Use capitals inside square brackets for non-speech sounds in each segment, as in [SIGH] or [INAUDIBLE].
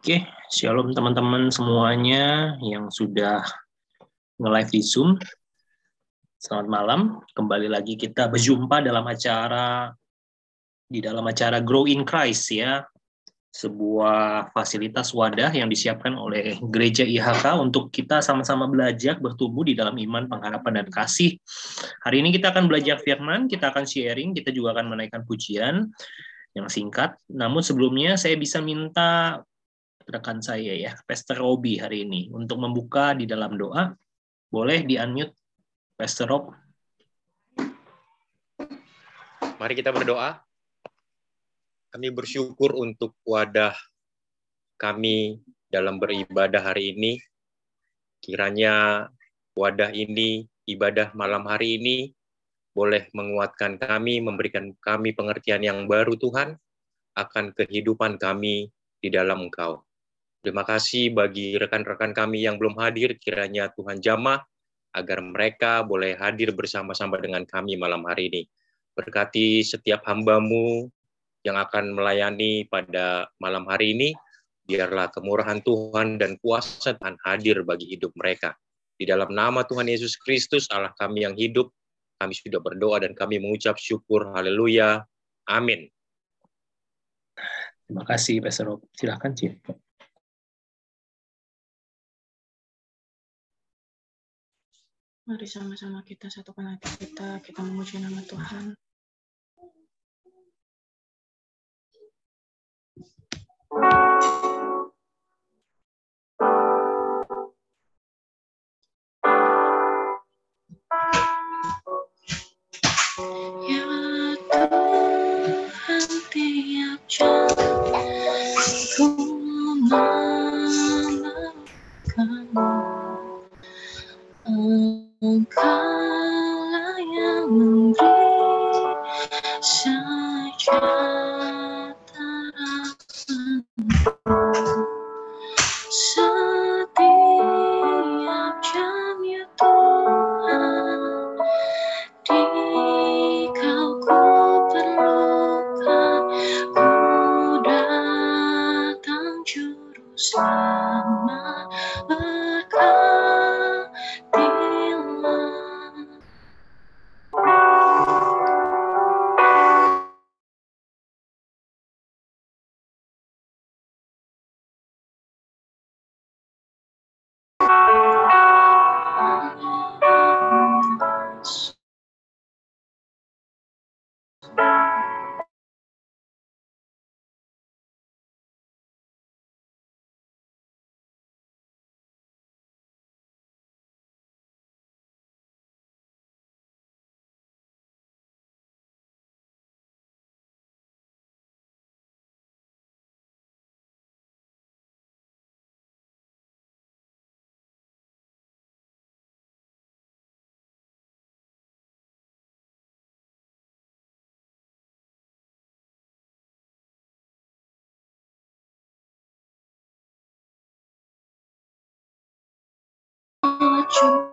Oke, shalom teman-teman semuanya yang sudah nge-live di Zoom. Selamat malam, kembali lagi kita berjumpa dalam acara di dalam acara Grow in Christ ya, sebuah fasilitas wadah yang disiapkan oleh Gereja IHK untuk kita sama-sama belajar bertumbuh di dalam iman, pengharapan, dan kasih. Hari ini kita akan belajar firman, kita akan sharing, kita juga akan menaikkan pujian yang singkat. Namun sebelumnya saya bisa minta rekan saya ya, Pastor Robi hari ini untuk membuka di dalam doa. Boleh di-unmute Pastor Rob? Mari kita berdoa. Kami bersyukur untuk wadah kami dalam beribadah hari ini. Kiranya wadah ini, ibadah malam hari ini, boleh menguatkan kami, memberikan kami pengertian yang baru Tuhan, akan kehidupan kami di dalam Engkau. Terima kasih bagi rekan-rekan kami yang belum hadir, kiranya Tuhan jamah agar mereka boleh hadir bersama-sama dengan kami malam hari ini. Berkati setiap hambamu yang akan melayani pada malam hari ini, biarlah kemurahan Tuhan dan kuasa Tuhan hadir bagi hidup mereka. Di dalam nama Tuhan Yesus Kristus, Allah kami yang hidup, kami sudah berdoa dan kami mengucap syukur. Haleluya. Amin. Terima kasih, Pastor Rob. Silahkan, Cip. Mari sama-sama kita satukan hati kita, kita memuji nama Tuhan. Ya Tuhan tiap jam Engkaulah yang memberi sejahtera cuma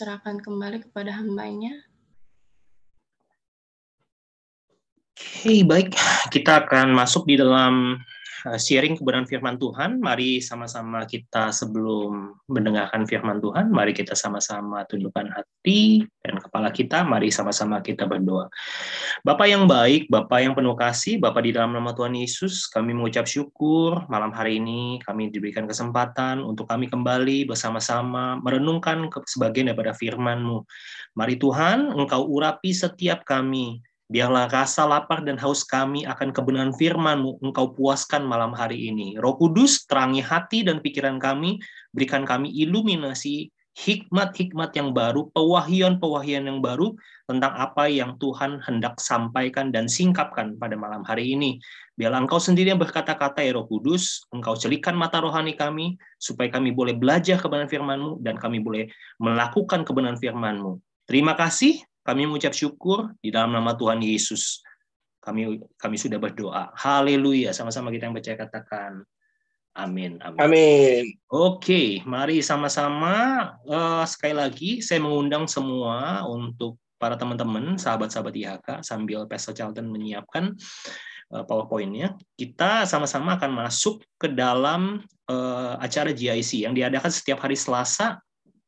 serahkan kembali kepada hambanya. Oke, okay, baik. Kita akan masuk di dalam eh, sharing kebenaran firman Tuhan. Mari sama-sama kita sebelum mendengarkan firman Tuhan, mari kita sama-sama tundukkan hati dan kepala kita, mari sama-sama kita berdoa. Bapak yang baik, Bapak yang penuh kasih, Bapak di dalam nama Tuhan Yesus, kami mengucap syukur malam hari ini kami diberikan kesempatan untuk kami kembali bersama-sama merenungkan sebagian daripada firman-Mu. Mari Tuhan, Engkau urapi setiap kami, Biarlah rasa lapar dan haus kami akan kebenaran firman-Mu Engkau puaskan malam hari ini. Roh Kudus, terangi hati dan pikiran kami, berikan kami iluminasi, hikmat-hikmat yang baru, pewahyuan-pewahyuan yang baru tentang apa yang Tuhan hendak sampaikan dan singkapkan pada malam hari ini. Biarlah Engkau sendiri yang berkata-kata ya Roh Kudus, Engkau celikan mata rohani kami, supaya kami boleh belajar kebenaran firman-Mu dan kami boleh melakukan kebenaran firman-Mu. Terima kasih, kami mengucap syukur di dalam nama Tuhan Yesus. Kami kami sudah berdoa. Haleluya. Sama-sama kita yang percaya katakan amin. Amin. Amin. Oke, mari sama-sama uh, sekali lagi saya mengundang semua untuk para teman-teman, sahabat-sahabat IHK sambil Pastor Charlton menyiapkan uh, PowerPoint-nya. Kita sama-sama akan masuk ke dalam uh, acara GIC yang diadakan setiap hari Selasa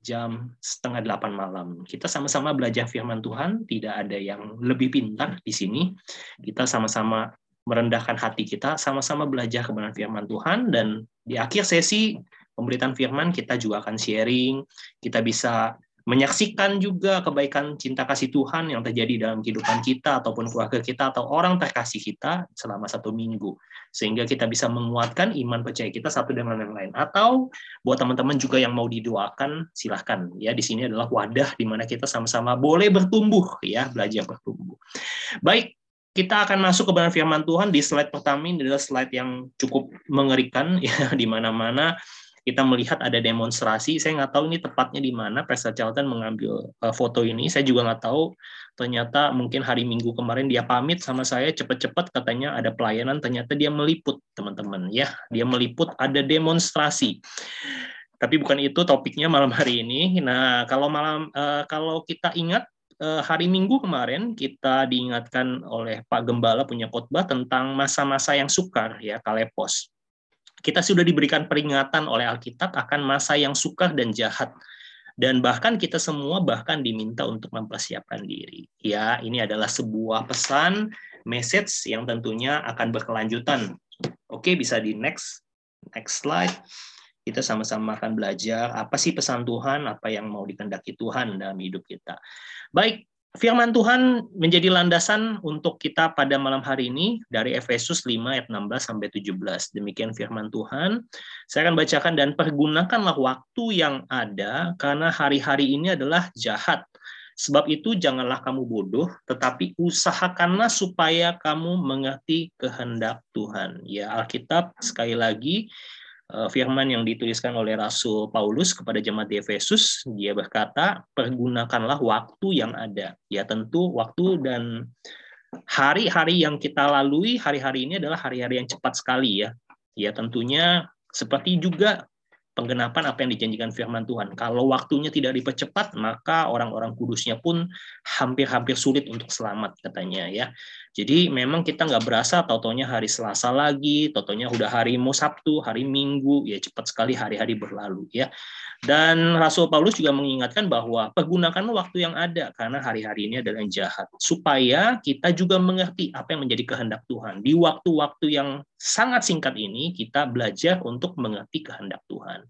jam setengah delapan malam. Kita sama-sama belajar firman Tuhan, tidak ada yang lebih pintar di sini. Kita sama-sama merendahkan hati kita, sama-sama belajar kebenaran firman Tuhan, dan di akhir sesi pemberitaan firman kita juga akan sharing, kita bisa menyaksikan juga kebaikan cinta kasih Tuhan yang terjadi dalam kehidupan kita ataupun keluarga kita atau orang terkasih kita selama satu minggu. Sehingga kita bisa menguatkan iman percaya kita satu dengan yang lain. Atau buat teman-teman juga yang mau didoakan silahkan. Ya di sini adalah wadah di mana kita sama-sama boleh bertumbuh ya belajar bertumbuh. Baik kita akan masuk ke benar firman Tuhan di slide pertama ini adalah slide yang cukup mengerikan [LAUGHS] ya di mana-mana kita melihat ada demonstrasi. Saya nggak tahu ini tepatnya di mana Presiden Charlton mengambil uh, foto ini. Saya juga nggak tahu. Ternyata mungkin hari Minggu kemarin dia pamit sama saya cepat-cepat katanya ada pelayanan. Ternyata dia meliput teman-teman ya. Dia meliput ada demonstrasi. Tapi bukan itu topiknya malam hari ini. Nah kalau malam uh, kalau kita ingat eh, hari Minggu kemarin kita diingatkan oleh Pak Gembala punya khotbah tentang masa-masa yang sukar ya kalepos kita sudah diberikan peringatan oleh Alkitab akan masa yang sukar dan jahat. Dan bahkan kita semua bahkan diminta untuk mempersiapkan diri. Ya, ini adalah sebuah pesan, message yang tentunya akan berkelanjutan. Oke, bisa di next next slide. Kita sama-sama akan belajar apa sih pesan Tuhan, apa yang mau dikendaki Tuhan dalam hidup kita. Baik, Firman Tuhan menjadi landasan untuk kita pada malam hari ini dari Efesus 5 ayat 16 sampai 17. Demikian firman Tuhan. Saya akan bacakan dan pergunakanlah waktu yang ada karena hari-hari ini adalah jahat. Sebab itu janganlah kamu bodoh, tetapi usahakanlah supaya kamu mengerti kehendak Tuhan. Ya Alkitab sekali lagi firman yang dituliskan oleh Rasul Paulus kepada jemaat di Efesus, dia berkata, pergunakanlah waktu yang ada. Ya tentu waktu dan hari-hari yang kita lalui hari-hari ini adalah hari-hari yang cepat sekali ya. Ya tentunya seperti juga penggenapan apa yang dijanjikan firman Tuhan. Kalau waktunya tidak dipercepat, maka orang-orang kudusnya pun hampir-hampir sulit untuk selamat katanya ya. Jadi memang kita nggak berasa totonya hari Selasa lagi, totonya udah hari mau Sabtu, hari Minggu, ya cepat sekali hari-hari berlalu ya. Dan Rasul Paulus juga mengingatkan bahwa pergunakan waktu yang ada karena hari-hari ini adalah jahat supaya kita juga mengerti apa yang menjadi kehendak Tuhan. Di waktu-waktu yang sangat singkat ini kita belajar untuk mengerti kehendak Tuhan.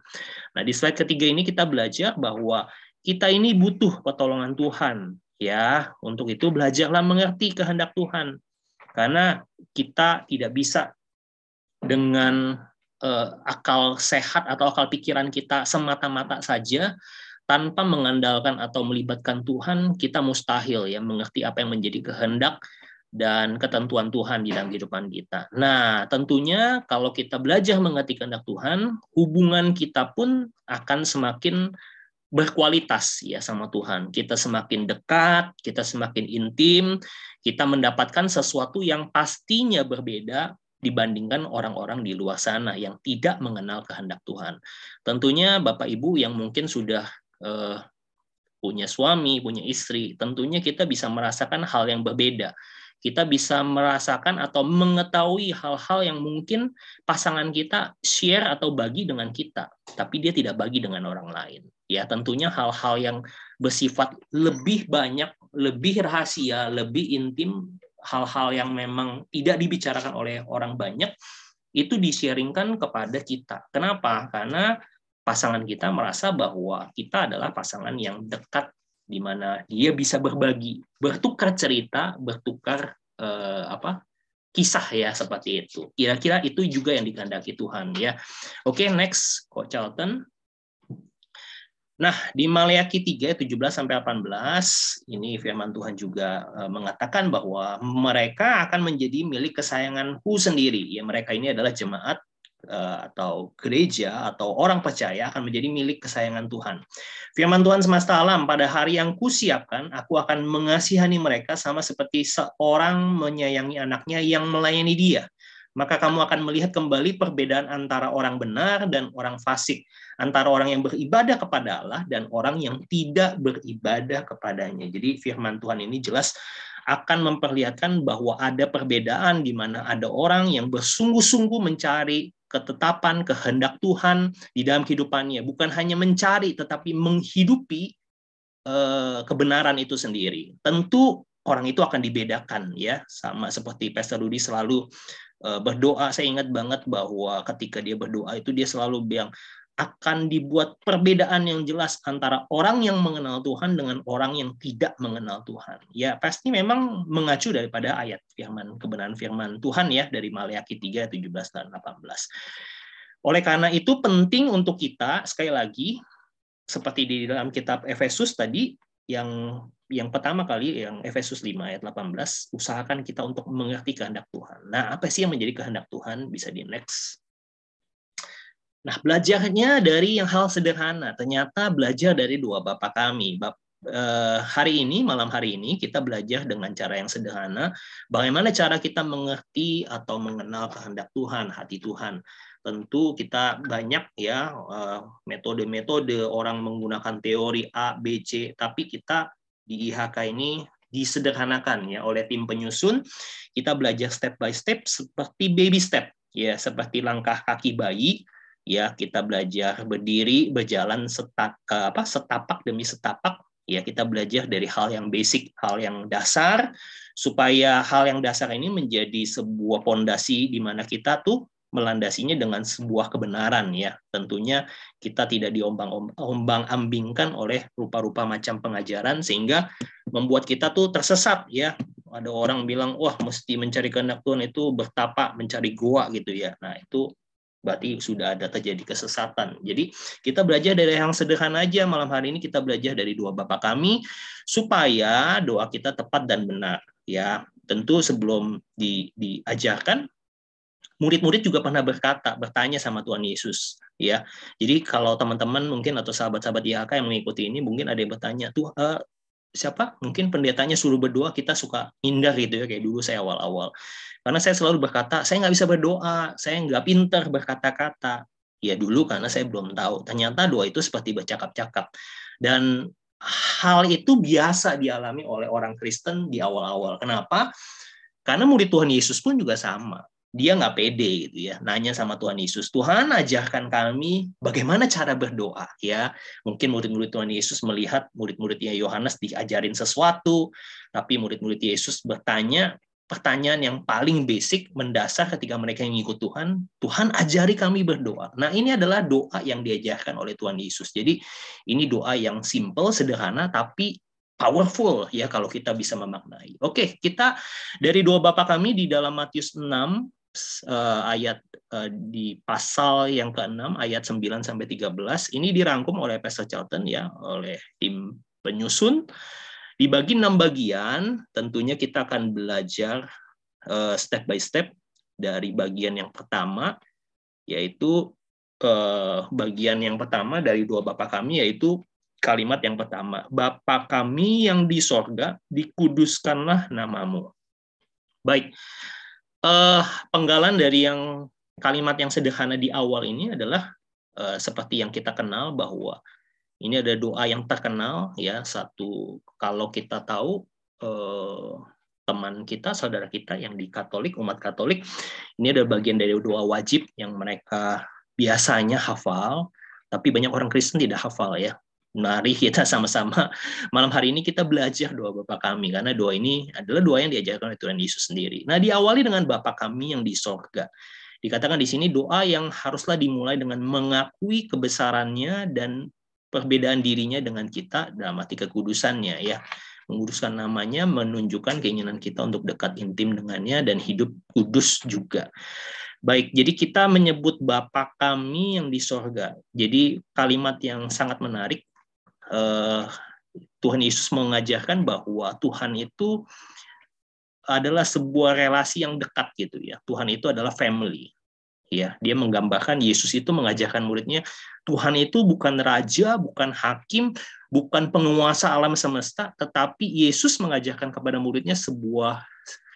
Nah, di slide ketiga ini kita belajar bahwa kita ini butuh pertolongan Tuhan ya. Untuk itu belajarlah mengerti kehendak Tuhan. Karena kita tidak bisa dengan uh, akal sehat atau akal pikiran kita semata-mata saja tanpa mengandalkan atau melibatkan Tuhan, kita mustahil ya mengerti apa yang menjadi kehendak dan ketentuan Tuhan di dalam kehidupan kita. Nah, tentunya kalau kita belajar mengerti kehendak Tuhan, hubungan kita pun akan semakin berkualitas ya sama Tuhan. Kita semakin dekat, kita semakin intim, kita mendapatkan sesuatu yang pastinya berbeda dibandingkan orang-orang di luar sana yang tidak mengenal kehendak Tuhan. Tentunya Bapak Ibu yang mungkin sudah uh, punya suami, punya istri, tentunya kita bisa merasakan hal yang berbeda. kita bisa merasakan atau mengetahui hal-hal yang mungkin pasangan kita share atau bagi dengan kita, tapi dia tidak bagi dengan orang lain. Ya, tentunya hal-hal yang bersifat lebih banyak, lebih rahasia, lebih intim, hal-hal yang memang tidak dibicarakan oleh orang banyak, itu di-sharingkan kepada kita. Kenapa? Karena pasangan kita merasa bahwa kita adalah pasangan yang dekat di mana dia bisa berbagi, bertukar cerita, bertukar eh, apa kisah ya seperti itu. Kira-kira itu juga yang dikehendaki Tuhan ya. Oke, okay, next Coach Charlton. Nah, di Maleakhi 3 17 sampai 18 ini firman Tuhan juga eh, mengatakan bahwa mereka akan menjadi milik kesayanganku sendiri. Ya, mereka ini adalah jemaat Eh, atau gereja atau orang percaya akan menjadi milik kesayangan Tuhan. Firman Tuhan semesta alam, pada hari yang kusiapkan, aku akan mengasihani mereka sama seperti seorang menyayangi anaknya yang melayani dia. Maka kamu akan melihat kembali perbedaan antara orang benar dan orang fasik, antara orang yang beribadah kepada Allah dan orang yang tidak beribadah kepadanya. Jadi firman Tuhan ini jelas akan memperlihatkan bahwa ada perbedaan di mana ada orang yang bersungguh-sungguh mencari ketetapan, kehendak Tuhan di dalam kehidupannya. Bukan hanya mencari, tetapi menghidupi eh, kebenaran itu sendiri. Tentu orang itu akan dibedakan ya, sama seperti Pastor Rudy selalu berdoa. Saya ingat banget bahwa ketika dia berdoa itu dia selalu bilang, akan dibuat perbedaan yang jelas antara orang yang mengenal Tuhan dengan orang yang tidak mengenal Tuhan. Ya, pasti memang mengacu daripada ayat firman kebenaran firman Tuhan ya dari Maleakhi 3 17 dan 18. Oleh karena itu penting untuk kita sekali lagi seperti di dalam kitab Efesus tadi yang yang pertama kali yang Efesus 5 ayat 18 usahakan kita untuk mengerti kehendak Tuhan. Nah, apa sih yang menjadi kehendak Tuhan? Bisa di next Nah, belajarnya dari yang hal sederhana. Ternyata belajar dari dua bapak kami. Bap, eh, hari ini, malam hari ini, kita belajar dengan cara yang sederhana. Bagaimana cara kita mengerti atau mengenal kehendak Tuhan, hati Tuhan. Tentu kita banyak ya eh, metode-metode orang menggunakan teori A, B, C, tapi kita di IHK ini disederhanakan ya oleh tim penyusun. Kita belajar step by step seperti baby step ya seperti langkah kaki bayi. Ya kita belajar berdiri berjalan setak, apa setapak demi setapak. Ya kita belajar dari hal yang basic hal yang dasar. Supaya hal yang dasar ini menjadi sebuah pondasi di mana kita tuh melandasinya dengan sebuah kebenaran ya tentunya kita tidak diombang ambingkan oleh rupa-rupa macam pengajaran sehingga membuat kita tuh tersesat ya ada orang bilang wah mesti mencari kehendak Tuhan itu bertapa mencari gua gitu ya nah itu berarti sudah ada terjadi kesesatan. Jadi kita belajar dari yang sederhana aja malam hari ini kita belajar dari dua bapak kami supaya doa kita tepat dan benar. Ya, tentu sebelum di, diajarkan murid-murid juga pernah berkata, bertanya sama Tuhan Yesus, ya. Jadi kalau teman-teman mungkin atau sahabat-sahabat IHK yang mengikuti ini mungkin ada yang bertanya, tuh uh, siapa? Mungkin pendetanya suruh berdoa, kita suka indah gitu ya kayak dulu saya awal-awal. Karena saya selalu berkata, saya nggak bisa berdoa, saya nggak pinter berkata-kata. Ya dulu karena saya belum tahu. Ternyata doa itu seperti bercakap-cakap. Dan hal itu biasa dialami oleh orang Kristen di awal-awal. Kenapa? Karena murid Tuhan Yesus pun juga sama. Dia nggak pede gitu ya, nanya sama Tuhan Yesus, Tuhan ajarkan kami bagaimana cara berdoa ya. Mungkin murid-murid Tuhan Yesus melihat murid-muridnya Yohanes diajarin sesuatu, tapi murid-murid Yesus bertanya, pertanyaan yang paling basic, mendasar ketika mereka yang ikut Tuhan, Tuhan ajari kami berdoa. Nah ini adalah doa yang diajarkan oleh Tuhan Yesus. Jadi ini doa yang simple, sederhana, tapi powerful ya kalau kita bisa memaknai. Oke, kita dari doa Bapak kami di dalam Matius 6 uh, ayat uh, di pasal yang ke-6 ayat 9 sampai 13 ini dirangkum oleh Pastor Charlton ya oleh tim penyusun Dibagi enam bagian, tentunya kita akan belajar uh, step by step dari bagian yang pertama, yaitu uh, bagian yang pertama dari dua bapak kami, yaitu kalimat yang pertama, Bapa kami yang di sorga, dikuduskanlah namamu. Baik, uh, penggalan dari yang kalimat yang sederhana di awal ini adalah uh, seperti yang kita kenal bahwa ini ada doa yang terkenal ya satu kalau kita tahu eh, teman kita, saudara kita yang di Katolik, umat Katolik. Ini adalah bagian dari doa wajib yang mereka biasanya hafal, tapi banyak orang Kristen tidak hafal ya. Mari kita [LAUGHS] sama-sama malam hari ini kita belajar doa Bapa kami karena doa ini adalah doa yang diajarkan oleh Tuhan Yesus sendiri. Nah, diawali dengan Bapa kami yang di sorga. Dikatakan di sini doa yang haruslah dimulai dengan mengakui kebesarannya dan perbedaan dirinya dengan kita dalam arti kekudusannya ya. Menguduskan namanya menunjukkan keinginan kita untuk dekat intim dengannya dan hidup kudus juga. Baik, jadi kita menyebut Bapa kami yang di sorga. Jadi kalimat yang sangat menarik. Eh, Tuhan Yesus mengajarkan bahwa Tuhan itu adalah sebuah relasi yang dekat gitu ya. Tuhan itu adalah family. Ya, dia menggambarkan Yesus itu mengajarkan muridnya Tuhan itu bukan raja, bukan hakim, bukan penguasa alam semesta, tetapi Yesus mengajarkan kepada muridnya sebuah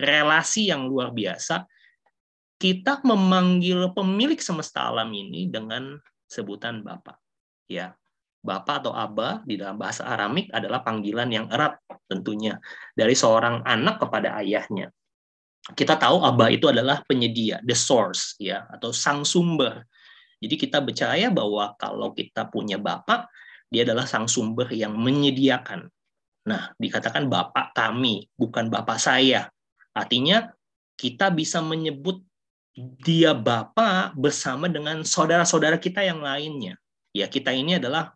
relasi yang luar biasa. Kita memanggil pemilik semesta alam ini dengan sebutan Bapa. Ya, Bapak atau Aba di dalam bahasa Aramik adalah panggilan yang erat tentunya dari seorang anak kepada ayahnya. Kita tahu Aba itu adalah penyedia, the source ya atau sang sumber. Jadi kita percaya bahwa kalau kita punya Bapak, dia adalah sang sumber yang menyediakan. Nah, dikatakan Bapak kami, bukan Bapak saya. Artinya kita bisa menyebut dia Bapak bersama dengan saudara-saudara kita yang lainnya. Ya, kita ini adalah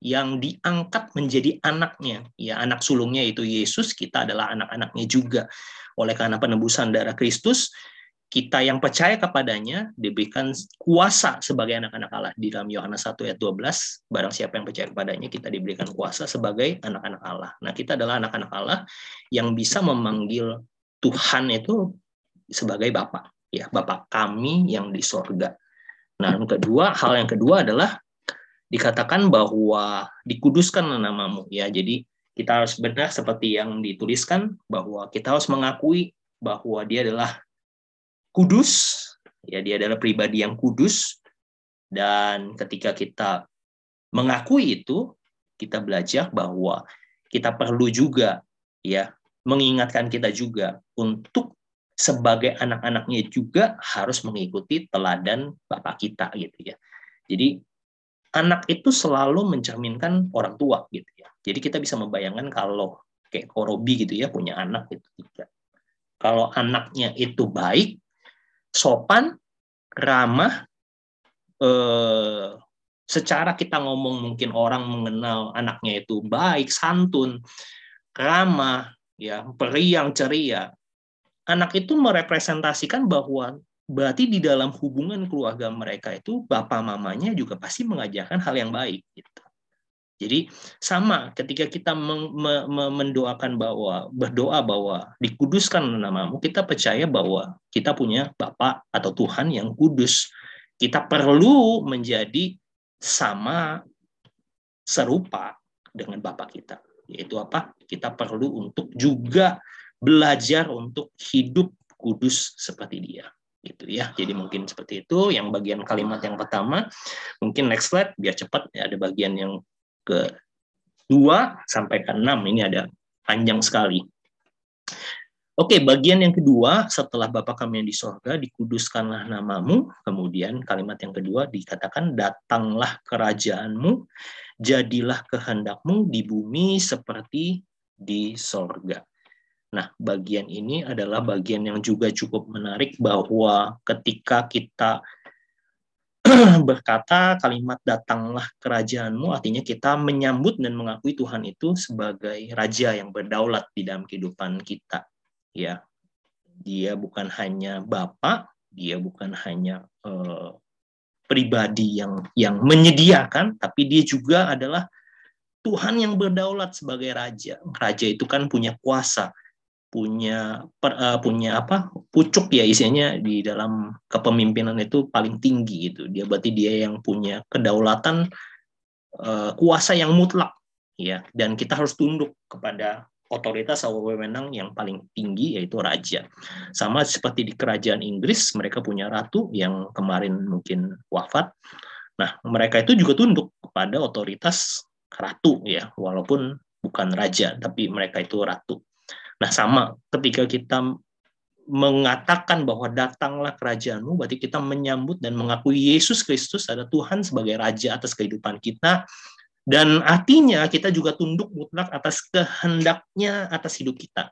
yang diangkat menjadi anaknya. Ya, anak sulungnya itu Yesus, kita adalah anak-anaknya juga. Oleh karena penebusan darah Kristus, kita yang percaya kepadanya diberikan kuasa sebagai anak-anak Allah. Di dalam Yohanes 1 ayat 12, barang siapa yang percaya kepadanya, kita diberikan kuasa sebagai anak-anak Allah. Nah, kita adalah anak-anak Allah yang bisa memanggil Tuhan itu sebagai Bapak. Ya, Bapak kami yang di sorga. Nah, yang kedua, hal yang kedua adalah dikatakan bahwa dikuduskan namamu ya jadi kita harus benar seperti yang dituliskan bahwa kita harus mengakui bahwa dia adalah kudus ya dia adalah pribadi yang kudus dan ketika kita mengakui itu kita belajar bahwa kita perlu juga ya mengingatkan kita juga untuk sebagai anak-anaknya juga harus mengikuti teladan bapak kita gitu ya. Jadi anak itu selalu mencerminkan orang tua gitu ya. Jadi kita bisa membayangkan kalau kayak Korobi gitu ya punya anak itu tiga. Kalau anaknya itu baik, sopan, ramah, eh, secara kita ngomong mungkin orang mengenal anaknya itu baik, santun, ramah, ya periang, ceria. Anak itu merepresentasikan bahwa berarti di dalam hubungan keluarga mereka itu bapak mamanya juga pasti mengajarkan hal yang baik gitu. Jadi sama ketika kita mendoakan bahwa berdoa bahwa dikuduskan namamu, kita percaya bahwa kita punya Bapak atau Tuhan yang kudus. Kita perlu menjadi sama serupa dengan Bapak kita. Yaitu apa? Kita perlu untuk juga belajar untuk hidup kudus seperti dia gitu ya. Jadi mungkin seperti itu yang bagian kalimat yang pertama. Mungkin next slide biar cepat ya ada bagian yang ke dua sampai ke enam ini ada panjang sekali. Oke, bagian yang kedua setelah Bapa kami yang di sorga, dikuduskanlah namamu. Kemudian kalimat yang kedua dikatakan, datanglah kerajaanmu, jadilah kehendakmu di bumi seperti di sorga. Nah, bagian ini adalah bagian yang juga cukup menarik bahwa ketika kita [CLEARS THROAT] berkata kalimat datanglah kerajaanmu artinya kita menyambut dan mengakui Tuhan itu sebagai raja yang berdaulat di dalam kehidupan kita ya. Dia bukan hanya bapak dia bukan hanya eh, pribadi yang yang menyediakan tapi dia juga adalah Tuhan yang berdaulat sebagai raja. Raja itu kan punya kuasa punya per, uh, punya apa pucuk ya isinya di dalam kepemimpinan itu paling tinggi gitu. Dia berarti dia yang punya kedaulatan uh, kuasa yang mutlak ya. Dan kita harus tunduk kepada otoritas atau wewenang yang paling tinggi yaitu raja. Sama seperti di kerajaan Inggris mereka punya ratu yang kemarin mungkin wafat. Nah mereka itu juga tunduk kepada otoritas ratu ya. Walaupun bukan raja tapi mereka itu ratu Nah, sama ketika kita mengatakan bahwa datanglah kerajaanmu, berarti kita menyambut dan mengakui Yesus Kristus ada Tuhan sebagai Raja atas kehidupan kita, dan artinya kita juga tunduk mutlak atas kehendaknya atas hidup kita.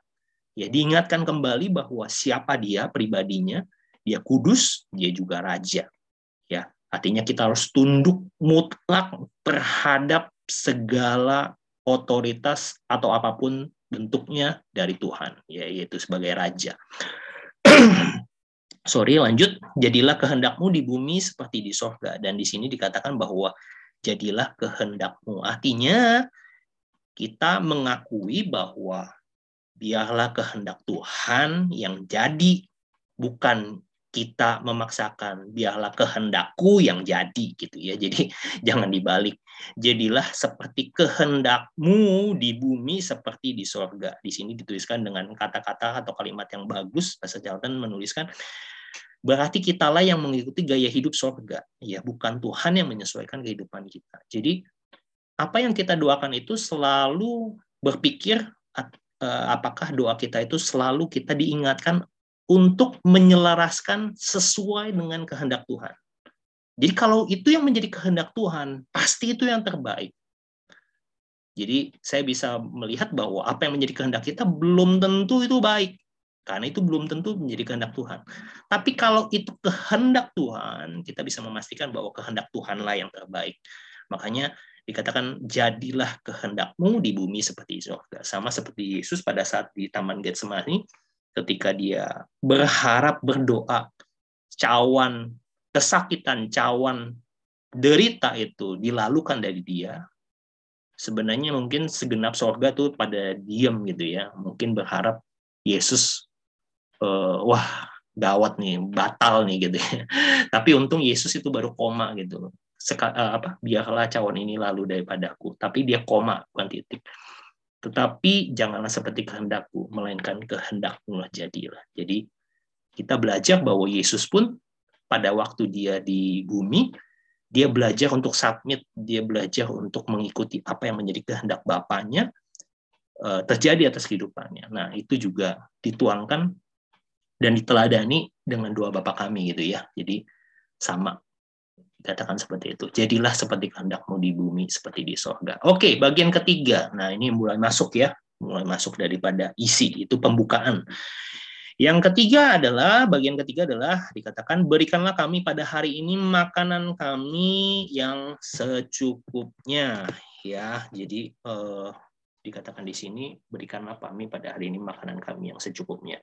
Ya, diingatkan kembali bahwa siapa dia pribadinya, dia kudus, dia juga raja. Ya, artinya kita harus tunduk mutlak terhadap segala otoritas atau apa pun bentuknya dari Tuhan, ya, yaitu sebagai raja. [CLEARS THROAT] Sorry, lanjut. Jadilah kehendakmu di bumi seperti di sorga. Dan di sini dikatakan bahwa jadilah kehendakmu. Artinya kita mengakui bahwa biarlah kehendak Tuhan yang jadi, bukan kita memaksakan biarlah kehendakku yang jadi gitu ya. Jadi [LAUGHS] jangan dibalik. Jadilah seperti kehendakmu di bumi seperti di sorga. Di sini dituliskan dengan kata-kata atau kalimat yang bagus. Bahasa Jaltan menuliskan berarti kitalah yang mengikuti gaya hidup sorga. Ya, bukan Tuhan yang menyesuaikan kehidupan kita. Jadi apa yang kita doakan itu selalu berpikir eh, apakah doa kita itu selalu kita diingatkan untuk menyelaraskan sesuai dengan kehendak Tuhan. Jadi kalau itu yang menjadi kehendak Tuhan, pasti itu yang terbaik. Jadi saya bisa melihat bahwa apa yang menjadi kehendak kita belum tentu itu baik. Karena itu belum tentu menjadi kehendak Tuhan. Tapi kalau itu kehendak Tuhan, kita bisa memastikan bahwa kehendak Tuhanlah yang terbaik. Makanya dikatakan jadilah kehendakmu di bumi seperti surga. Sama seperti Yesus pada saat di Taman Getsemani, ketika dia berharap berdoa cawan kesakitan cawan derita itu dilalukan dari dia sebenarnya mungkin segenap sorga tuh pada diam gitu ya. Mungkin berharap Yesus uh, wah gawat nih batal nih gitu ya. [LAUGHS] Tapi untung Yesus itu baru koma gitu. Seka, uh, apa biarlah cawan ini lalu daripadaku tapi dia koma bukan titik tetapi janganlah seperti kehendakku, melainkan kehendakmu lah jadilah. Jadi kita belajar bahwa Yesus pun pada waktu dia di bumi, dia belajar untuk submit, dia belajar untuk mengikuti apa yang menjadi kehendak Bapaknya eh, terjadi atas kehidupannya. Nah, itu juga dituangkan dan diteladani dengan dua Bapak kami gitu ya. Jadi sama Katakan seperti itu. Jadilah seperti kehendakmu di bumi, seperti di sorga. Oke, bagian ketiga. Nah, ini mulai masuk ya. Mulai masuk daripada isi. Itu pembukaan. Yang ketiga adalah, bagian ketiga adalah dikatakan, berikanlah kami pada hari ini makanan kami yang secukupnya. Ya, jadi eh, dikatakan di sini, berikanlah kami pada hari ini makanan kami yang secukupnya.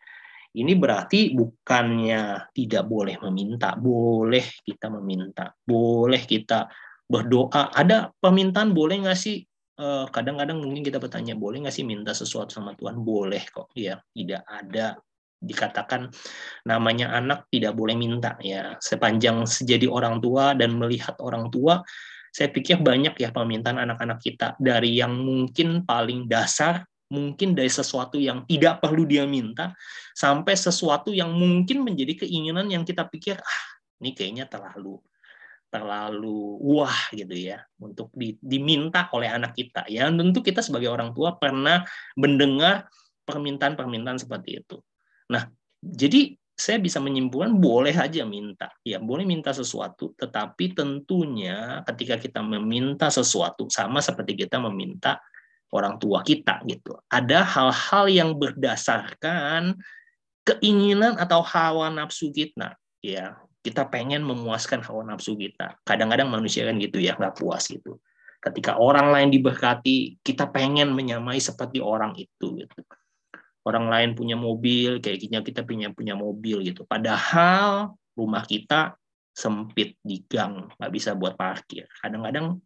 Ini berarti bukannya tidak boleh meminta, boleh kita meminta, boleh kita berdoa. Ada permintaan boleh nggak sih? Eh, kadang-kadang mungkin kita bertanya, boleh nggak sih minta sesuatu sama Tuhan? Boleh kok. Ya, tidak ada dikatakan namanya anak tidak boleh minta ya sepanjang sejadi orang tua dan melihat orang tua saya pikir banyak ya permintaan anak-anak kita dari yang mungkin paling dasar mungkin dari sesuatu yang tidak perlu dia minta sampai sesuatu yang mungkin menjadi keinginan yang kita pikir ah ini kayaknya terlalu terlalu wah gitu ya untuk di, diminta oleh anak kita. Ya tentu kita sebagai orang tua pernah mendengar permintaan-permintaan seperti itu. Nah jadi saya bisa menyimpulkan boleh aja minta. Ya boleh minta sesuatu tetapi tentunya ketika kita meminta sesuatu sama seperti kita meminta orang tua kita gitu. Ada hal-hal yang berdasarkan keinginan atau hawa nafsu kita. Ya, kita pengen memuaskan hawa nafsu kita. Kadang-kadang manusia kan gitu ya, nggak puas gitu. Ketika orang lain diberkati, kita pengen menyamai seperti orang itu gitu. Orang lain punya mobil, kayak kita kita punya punya mobil gitu. Padahal rumah kita sempit di gang, nggak bisa buat parkir. Kadang-kadang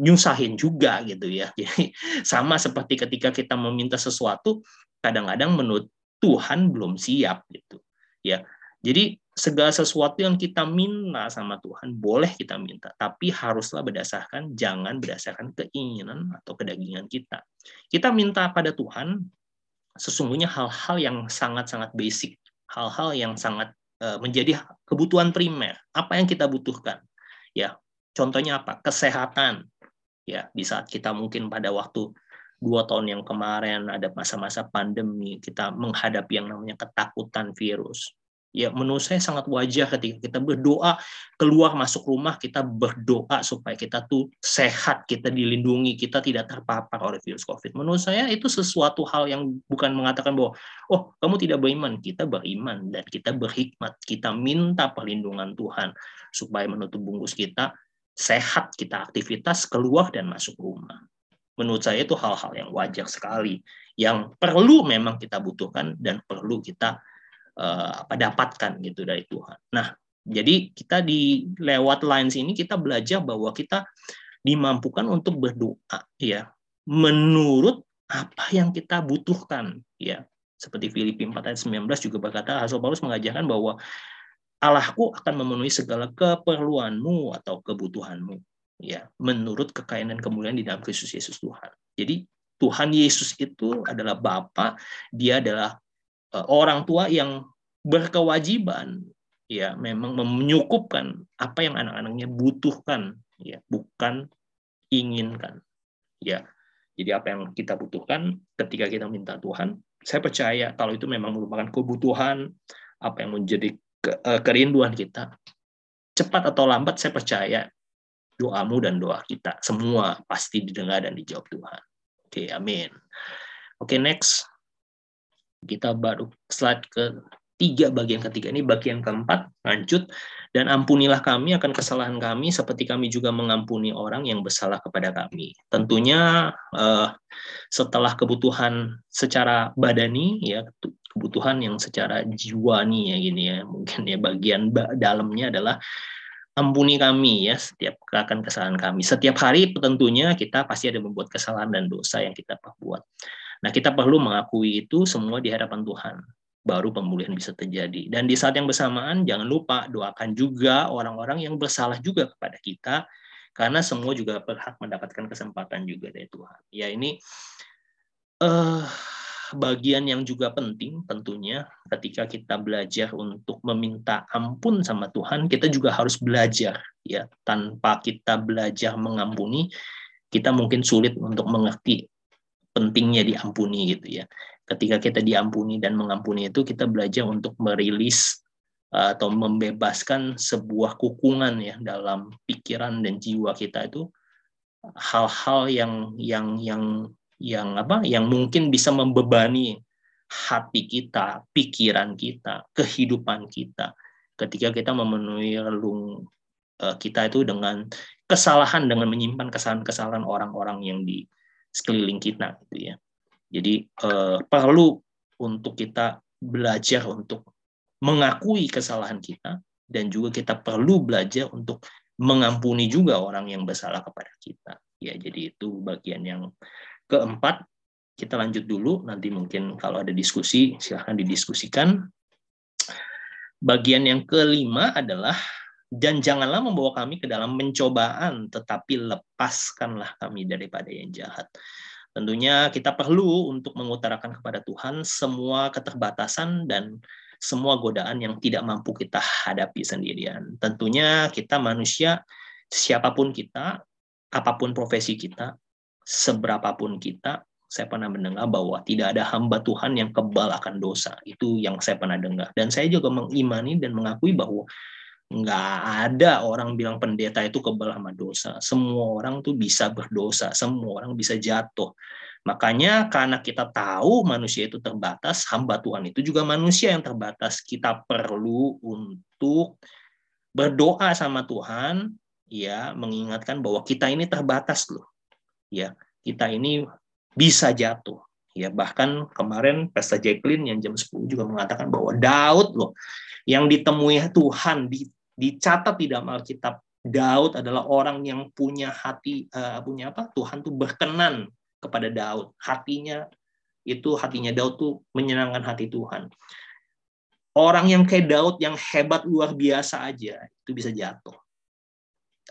nyusahin juga gitu ya. [LAUGHS] Jadi sama seperti ketika kita meminta sesuatu, kadang-kadang menurut Tuhan belum siap gitu. Ya. Jadi segala sesuatu yang kita minta sama Tuhan boleh kita minta, tapi haruslah berdasarkan jangan berdasarkan keinginan atau kedagingan kita. Kita minta pada Tuhan sesungguhnya hal-hal yang sangat-sangat basic, hal-hal yang sangat eh, menjadi kebutuhan primer. Apa yang kita butuhkan? Ya, contohnya apa? Kesehatan, ya di saat kita mungkin pada waktu dua tahun yang kemarin ada masa-masa pandemi kita menghadapi yang namanya ketakutan virus. Ya menurut saya sangat wajar ketika kita berdoa keluar masuk rumah kita berdoa supaya kita tuh sehat kita dilindungi kita tidak terpapar oleh virus covid. Menurut saya itu sesuatu hal yang bukan mengatakan bahwa oh kamu tidak beriman. Kita beriman dan kita berhikmat kita minta perlindungan Tuhan supaya menutup bungkus kita sehat kita aktivitas keluar dan masuk rumah menurut saya itu hal-hal yang wajar sekali yang perlu memang kita butuhkan dan perlu kita uh, apa dapatkan gitu dari Tuhan. Nah, jadi kita di lewat lines ini kita belajar bahwa kita dimampukan untuk berdoa ya menurut apa yang kita butuhkan ya. Seperti Filipi 4 ayat 19 juga berkata Rasul Paulus mengajarkan bahwa Allahku akan memenuhi segala keperluanmu atau kebutuhanmu ya menurut kekayaan dan kemuliaan di dalam Kristus Yesus Tuhan. Jadi Tuhan Yesus itu adalah Bapa, dia adalah Eh, orang tua yang berkewajiban ya memang menyukupkan apa yang anak-anaknya butuhkan ya bukan inginkan ya jadi apa yang kita butuhkan ketika kita minta Tuhan saya percaya kalau itu memang merupakan kebutuhan apa yang menjadi eh, kerinduan kita. Cepat atau lambat saya percaya doamu dan doa kita semua pasti didengar dan dijawab Tuhan. Oke amin. Oke next. Kita baru slide ke tiga bagian ketiga ini. Bagian keempat lanjut. Dan ampunilah kami akan kesalahan kami seperti kami juga mengampuni orang yang bersalah kepada kami. Tentunya eh, setelah kebutuhan secara badani ya kebutuhan yang secara jiwani ya gini ya mungkin ya bagian dalamnya adalah ampuni kami ya setiap akan kesalahan kami setiap hari tentunya kita pasti ada membuat kesalahan dan dosa yang kita perbuat Nah, kita perlu mengakui itu semua di hadapan Tuhan. Baru pemulihan bisa terjadi. Dan di saat yang bersamaan, jangan lupa doakan juga orang-orang yang bersalah juga kepada kita, karena semua juga berhak mendapatkan kesempatan juga dari Tuhan. Ya, ini uh, bagian yang juga penting tentunya ketika kita belajar untuk meminta ampun sama Tuhan, kita juga harus belajar ya. Tanpa kita belajar mengampuni, kita mungkin sulit untuk mengerti pentingnya diampuni gitu ya. Ketika kita diampuni dan mengampuni itu kita belajar untuk merilis atau membebaskan sebuah kukungan ya dalam pikiran dan jiwa kita itu hal-hal yang yang yang yang apa yang mungkin bisa membebani hati kita, pikiran kita, kehidupan kita ketika kita memenuhi relung uh, kita itu dengan kesalahan dengan menyimpan kesalahan-kesalahan orang-orang yang di sekeliling kita gitu ya. Jadi eh, perlu untuk kita belajar untuk mengakui kesalahan kita dan juga kita perlu belajar untuk mengampuni juga orang yang bersalah kepada kita. Ya, jadi itu bagian yang keempat. Kita lanjut dulu, nanti mungkin kalau ada diskusi silahkan didiskusikan. Bagian yang kelima adalah dan janganlah membawa kami ke dalam pencobaan, tetapi lepaskanlah kami daripada yang jahat. Tentunya kita perlu untuk mengutarakan kepada Tuhan semua keterbatasan dan semua godaan yang tidak mampu kita hadapi sendirian. Tentunya kita manusia, siapa pun kita, apa pun profesi kita, seberapapun kita, saya pernah mendengar bahwa tidak ada hamba Tuhan yang kebal akan dosa. Itu yang saya pernah dengar. Dan saya juga mengimani dan mengakui bahwa nggak ada orang bilang pendeta itu kebal sama dosa. Semua orang tuh bisa berdosa, semua orang bisa jatuh. Makanya karena kita tahu manusia itu terbatas, hamba Tuhan itu juga manusia yang terbatas. Kita perlu untuk berdoa sama Tuhan, ya, mengingatkan bahwa kita ini terbatas loh. Ya, kita ini bisa jatuh. Ya, bahkan kemarin Pastor Jacqueline yang jam 10 juga mengatakan bahwa Daud loh yang ditemui Tuhan di, dicatat di dalam Alkitab Daud adalah orang yang punya hati uh, punya apa? Tuhan tuh berkenan kepada Daud. Hatinya itu hatinya Daud tuh menyenangkan hati Tuhan. Orang yang kayak Daud yang hebat luar biasa aja itu bisa jatuh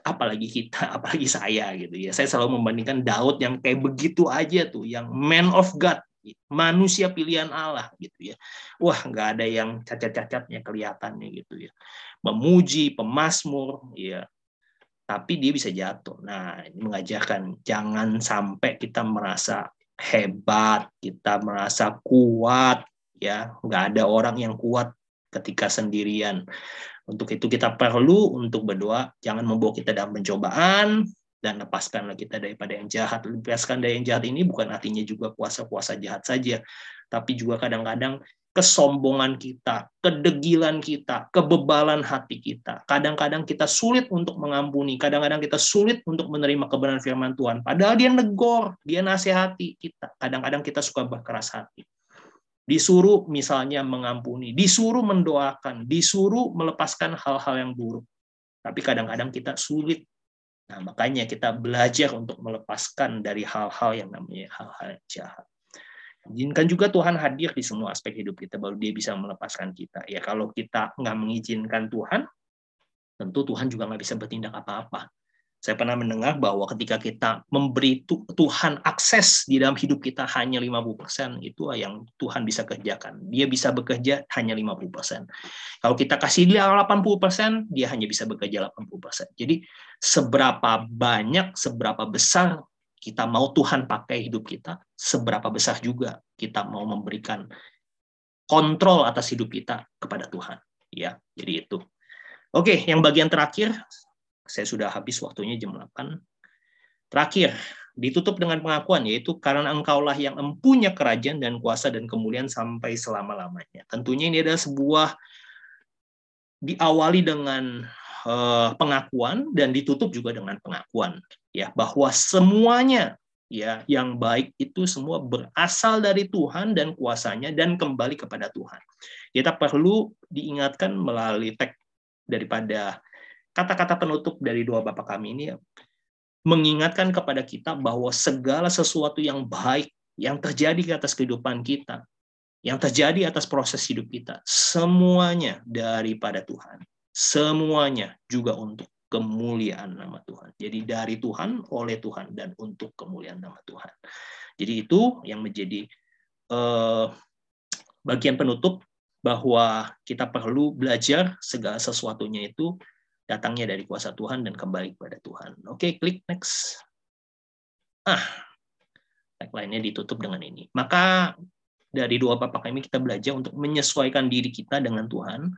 apalagi kita [LAUGHS] apalagi saya gitu ya saya selalu membandingkan Daud yang kayak begitu aja tuh yang man of God manusia pilihan Allah gitu ya. Wah, nggak ada yang cacat-cacatnya kelihatannya gitu ya. Memuji, pemasmur, ya. Tapi dia bisa jatuh. Nah, ini mengajarkan jangan sampai kita merasa hebat, kita merasa kuat, ya nggak ada orang yang kuat ketika sendirian. Untuk itu kita perlu untuk berdoa, jangan membawa kita dalam pencobaan, dan lepaskanlah kita daripada yang jahat. Lepaskan dari yang jahat ini bukan artinya juga kuasa-kuasa jahat saja, tapi juga kadang-kadang kesombongan kita, kedegilan kita, kebebalan hati kita. Kadang-kadang kita sulit untuk mengampuni, kadang-kadang kita sulit untuk menerima kebenaran firman Tuhan. Padahal dia negor, dia nasihati kita. Kadang-kadang kita suka berkeras hati. Disuruh misalnya mengampuni, disuruh mendoakan, disuruh melepaskan hal-hal yang buruk. Tapi kadang-kadang kita sulit. Nah, makanya kita belajar untuk melepaskan dari hal-hal yang namanya hal-hal jahat. Izinkan juga Tuhan hadir di semua aspek hidup kita, baru dia bisa melepaskan kita. Ya kalau kita nggak mengizinkan Tuhan, tentu Tuhan juga nggak bisa bertindak apa-apa. Saya pernah mendengar bahwa ketika kita memberi Tuhan akses di dalam hidup kita hanya 50%, itu yang Tuhan bisa kerjakan. Dia bisa bekerja hanya 50%. Kalau kita kasih dia 80%, dia hanya bisa bekerja 80%. Jadi seberapa banyak, seberapa besar kita mau Tuhan pakai hidup kita, seberapa besar juga kita mau memberikan kontrol atas hidup kita kepada Tuhan. Ya, jadi itu. Oke, yang bagian terakhir, saya sudah habis waktunya jam 8. Terakhir, ditutup dengan pengakuan, yaitu karena engkaulah yang empunya kerajaan dan kuasa dan kemuliaan sampai selama-lamanya. Tentunya ini adalah sebuah diawali dengan uh, pengakuan dan ditutup juga dengan pengakuan ya bahwa semuanya ya yang baik itu semua berasal dari Tuhan dan kuasanya dan kembali kepada Tuhan. Kita perlu diingatkan melalui teks daripada kata-kata penutup dari doa Bapak kami ini ya, mengingatkan kepada kita bahwa segala sesuatu yang baik yang terjadi di atas kehidupan kita, yang terjadi atas proses hidup kita, semuanya daripada Tuhan. Semuanya juga untuk kemuliaan nama Tuhan. Jadi dari Tuhan, oleh Tuhan, dan untuk kemuliaan nama Tuhan. Jadi itu yang menjadi eh, bagian penutup bahwa kita perlu belajar segala sesuatunya itu datangnya dari kuasa Tuhan dan kembali kepada Tuhan. Oke, klik next. Ah, lainnya ditutup dengan ini. Maka dari dua bapak kami kita belajar untuk menyesuaikan diri kita dengan Tuhan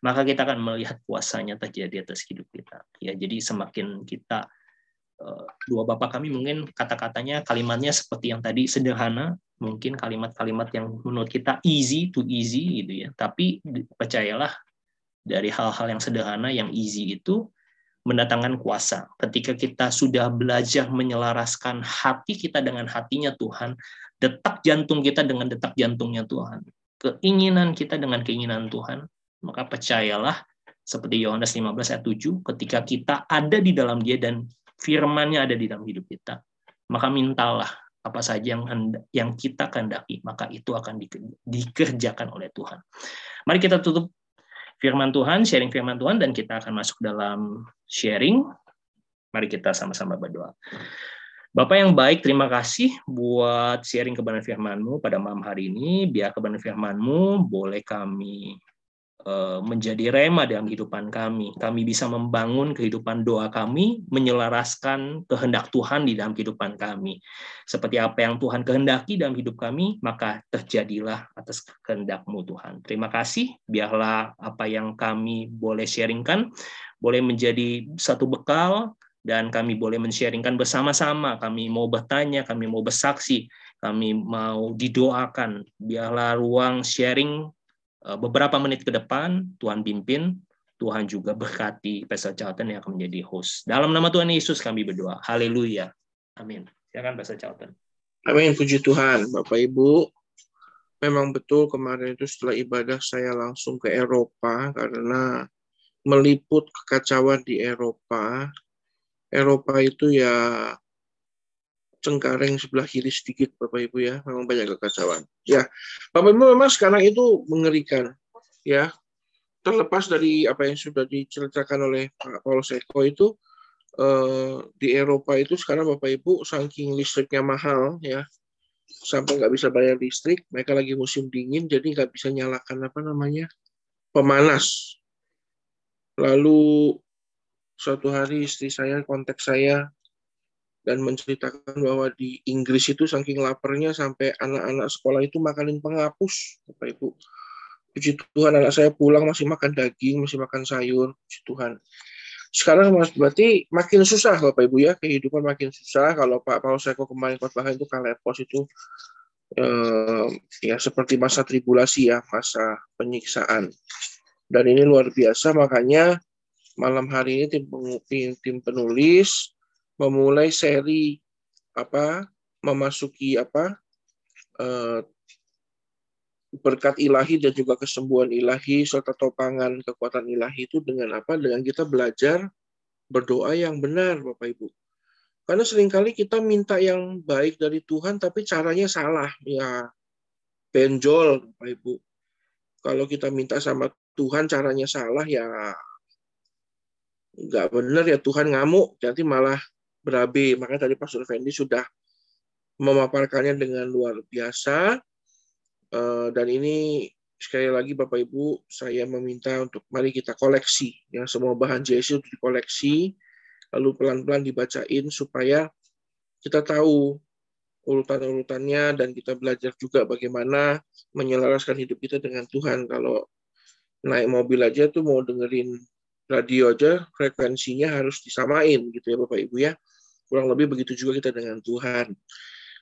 maka kita akan melihat kuasanya terjadi atas hidup kita. Ya, jadi semakin kita eh, dua bapak kami mungkin kata-katanya kalimatnya seperti yang tadi sederhana, mungkin kalimat-kalimat yang menurut kita easy to easy gitu ya. Tapi percayalah dari hal-hal yang sederhana yang easy itu mendatangkan kuasa. Ketika kita sudah belajar menyelaraskan hati kita dengan hatinya Tuhan, detak jantung kita dengan detak jantungnya Tuhan, keinginan kita dengan keinginan Tuhan, maka percayalah seperti Yohanes 15 ayat 7 ketika kita ada di dalam dia dan firman-Nya ada di dalam hidup kita maka mintalah apa saja yang yang kita kehendaki maka itu akan dikerjakan oleh Tuhan. Mari kita tutup firman Tuhan, sharing firman Tuhan dan kita akan masuk dalam sharing. Mari kita sama-sama berdoa. Bapak yang baik, terima kasih buat sharing kebenaran firman-Mu pada malam hari ini. Biar kebenaran firman-Mu boleh kami menjadi rema dalam kehidupan kami. Kami bisa membangun kehidupan doa kami, menyelaraskan kehendak Tuhan di dalam kehidupan kami. Seperti apa yang Tuhan kehendaki dalam hidup kami, maka terjadilah atas kehendakmu Tuhan. Terima kasih, biarlah apa yang kami boleh sharingkan, boleh menjadi satu bekal, dan kami boleh men-sharingkan bersama-sama. Kami mau bertanya, kami mau bersaksi, kami mau didoakan. Biarlah ruang sharing Eh, beberapa menit ke depan Tuhan pimpin, Tuhan juga berkati Pastor Charlton yang akan menjadi host. Dalam nama Tuhan Yesus kami berdoa. Haleluya. Amin. Silakan Pastor Charlton. Amin. Puji Tuhan. Bapak Ibu, memang betul kemarin itu setelah ibadah saya langsung ke Eropa karena meliput kekacauan di Eropa. Eropa itu ya Cengkareng sebelah kiri sedikit Bapak Ibu ya, memang banyak kekacauan. Ya, Bapak Ibu memang sekarang itu mengerikan ya. Terlepas dari apa yang sudah diceritakan oleh Pak Paulus Eko itu eh, di Eropa itu sekarang Bapak Ibu saking listriknya mahal ya sampai nggak bisa bayar listrik, mereka lagi musim dingin jadi nggak bisa nyalakan apa namanya pemanas. Lalu suatu hari istri saya kontak saya dan menceritakan bahwa di Inggris itu saking laparnya sampai anak-anak sekolah itu makanin penghapus, Bapak Ibu. Puji Tuhan anak saya pulang masih makan daging, masih makan sayur, puji Tuhan. Sekarang mas berarti makin susah Bapak Ibu ya, kehidupan makin susah. Kalau Pak Paulus Eko kemarin khotbah itu kalepos itu eh, ya seperti masa tribulasi ya, masa penyiksaan. Dan ini luar biasa, makanya malam hari ini tim, tim penulis memulai seri apa memasuki apa eh, berkat ilahi dan juga kesembuhan ilahi serta topangan kekuatan ilahi itu dengan apa? Dengan kita belajar berdoa yang benar, Bapak Ibu. Karena sering kali kita minta yang baik dari Tuhan tapi caranya salah, ya benjol, Bapak Ibu. Kalau kita minta sama Tuhan caranya salah ya nggak benar ya Tuhan ngamuk, nanti malah berabe. Makanya tadi Pastor Fendi sudah memaparkannya dengan luar biasa. Eh, dan ini sekali lagi Bapak Ibu, saya meminta untuk mari kita koleksi. Ya, semua bahan JSC untuk dikoleksi, lalu pelan-pelan dibacain supaya kita tahu urutan-urutannya dan kita belajar juga bagaimana menyelaraskan hidup kita dengan Tuhan. Kalau naik mobil aja tuh mau dengerin radio aja frekuensinya harus disamain gitu ya Bapak Ibu ya. Kurang lebih begitu juga kita dengan Tuhan.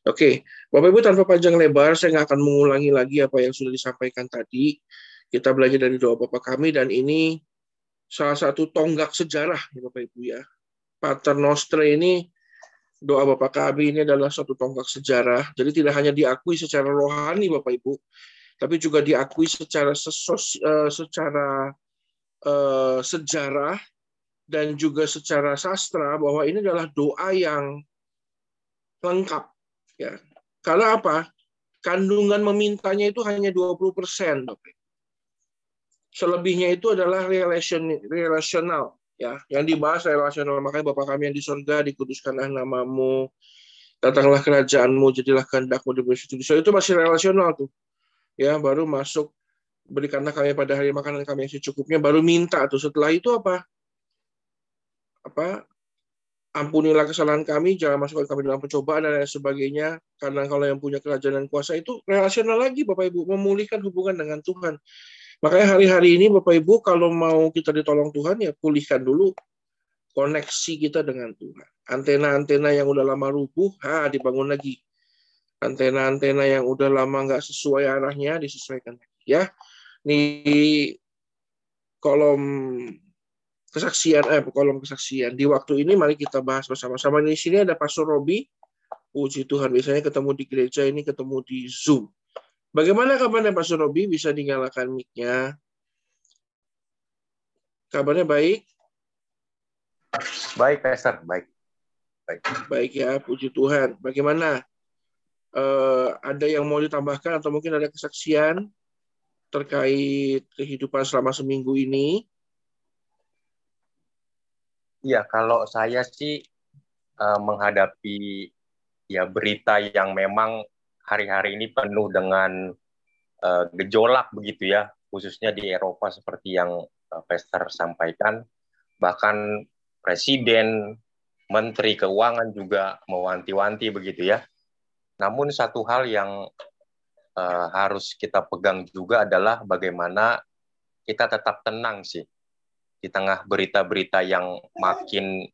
Oke, Bapak Ibu tanpa panjang lebar, saya nggak akan mengulangi lagi apa yang sudah disampaikan tadi. Kita belajar dari doa Bapak kami dan ini salah satu tonggak sejarah ya Bapak Ibu ya. Pater Nostra ini doa Bapak kami ini adalah satu tonggak sejarah. Jadi tidak hanya diakui secara rohani Bapak Ibu, tapi juga diakui secara sesos, uh, secara uh, sejarah dan juga secara sastra bahwa ini adalah doa yang lengkap ya. Karena apa? Kandungan memintanya itu hanya 20%, Dok. Selebihnya itu adalah relation, relasional ya. Yang dibahas relasional makanya Bapak kami yang di surga dikuduskanlah namamu, datanglah kerajaanmu, jadilah kehendakmu di bumi itu masih relasional tuh. Ya, baru masuk berikanlah kami pada hari makanan kami yang secukupnya baru minta tuh setelah itu apa apa ampunilah kesalahan kami, jangan masukkan kami dalam pencobaan dan lain sebagainya. Karena kalau yang punya kerajaan dan kuasa itu relasional lagi Bapak Ibu, memulihkan hubungan dengan Tuhan. Makanya hari-hari ini Bapak Ibu kalau mau kita ditolong Tuhan ya pulihkan dulu koneksi kita dengan Tuhan. Antena-antena yang udah lama rubuh, ha dibangun lagi. Antena-antena yang udah lama nggak sesuai arahnya disesuaikan lagi ya. Di kolom kesaksian eh kolom kesaksian. Di waktu ini mari kita bahas bersama-sama. Di sini ada Pastor Robi. Puji Tuhan biasanya ketemu di gereja ini ketemu di Zoom. Bagaimana kabarnya Pastor Robi? Bisa dinyalakan mic-nya? Kabarnya baik? Baik Pastor. Baik. Baik. Baik ya puji Tuhan. Bagaimana? Uh, ada yang mau ditambahkan atau mungkin ada kesaksian terkait kehidupan selama seminggu ini Iya, kalau saya sih uh, menghadapi ya berita yang memang hari-hari ini penuh dengan uh, gejolak begitu ya, khususnya di Eropa seperti yang uh, Pester sampaikan, bahkan presiden, menteri keuangan juga mewanti-wanti begitu ya. Namun satu hal yang uh, harus kita pegang juga adalah bagaimana kita tetap tenang sih. Di tengah berita-berita yang makin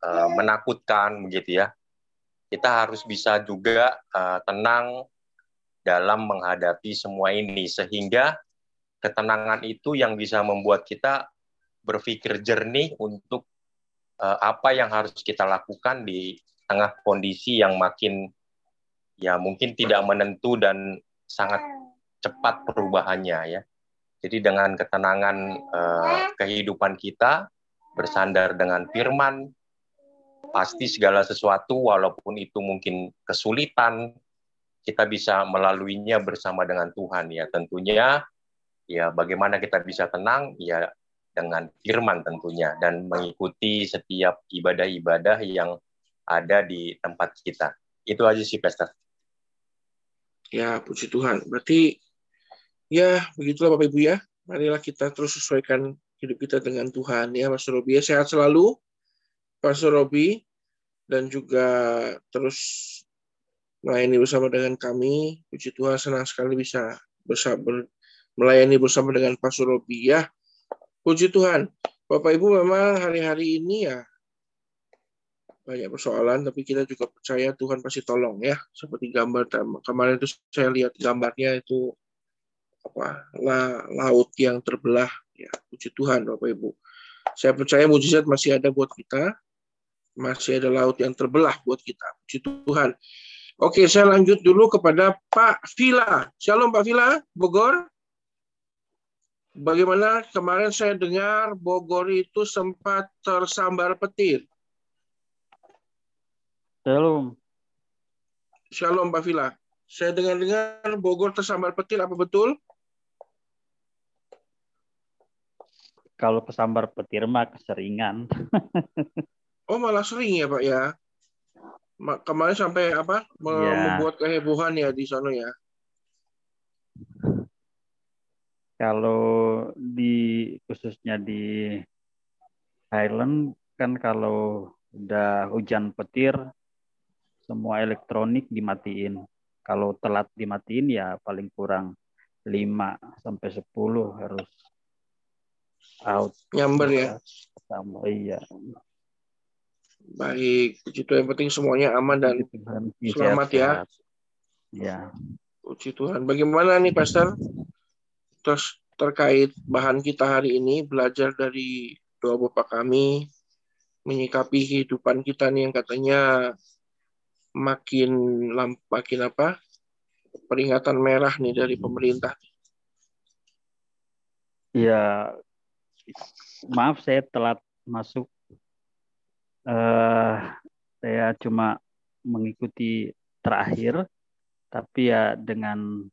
uh, menakutkan begitu ya. Kita harus bisa juga uh, tenang dalam menghadapi semua ini. Sehingga ketenangan itu yang bisa membuat kita berpikir jernih untuk uh, apa yang harus kita lakukan di tengah kondisi yang makin ya mungkin tidak menentu dan sangat cepat perubahannya ya. Jadi dengan ketenangan uh, kehidupan kita bersandar dengan firman, pasti segala sesuatu walaupun itu mungkin kesulitan, kita bisa melaluinya bersama dengan Tuhan ya. Tentunya ya bagaimana kita bisa tenang ya dengan firman tentunya dan mengikuti setiap ibadah-ibadah yang ada di tempat kita. Itu aja sih, Pastor. Ya, puji Tuhan. Berarti ya begitulah Bapak Ibu ya. Marilah kita terus sesuaikan hidup kita dengan Tuhan ya Pastor Robi. Ya, sehat selalu Pastor Robi. dan juga terus melayani bersama dengan kami. Puji Tuhan senang sekali bisa bersama, melayani bersama dengan Pak Surobi ya. Puji Tuhan. Bapak Ibu memang hari-hari ini ya banyak persoalan, tapi kita juga percaya Tuhan pasti tolong ya. Seperti gambar kemarin itu saya lihat gambarnya itu apa la, laut yang terbelah ya. Puji Tuhan Bapak Ibu. Saya percaya mujizat masih ada buat kita, masih ada laut yang terbelah buat kita. Puji Tuhan. Oke, saya lanjut dulu kepada Pak Vila. Shalom Pak Vila, Bogor. Bagaimana kemarin saya dengar Bogor itu sempat tersambar petir. Shalom. Shalom Pak Vila. Saya dengar-dengar Bogor tersambar petir, apa betul? Kalau kesambar petir mah keseringan. [LAUGHS] oh malah sering ya Pak ya? kemarin sampai apa ya. membuat kehebohan ya di sana ya. Kalau di khususnya di Highland kan kalau udah hujan petir semua elektronik dimatiin. Kalau telat dimatiin ya paling kurang 5 sampai 10 harus out. Nyamber ya. Sama iya. Baik, puji Tuhan. Yang penting semuanya aman dan Tuhan. selamat ya. Ya. Puji Tuhan. Bagaimana nih, Pastor? Terus terkait bahan kita hari ini, belajar dari doa Bapak kami, menyikapi kehidupan kita nih yang katanya makin makin apa? peringatan merah nih dari pemerintah. Ya, maaf saya telat masuk uh, saya cuma mengikuti terakhir, tapi ya dengan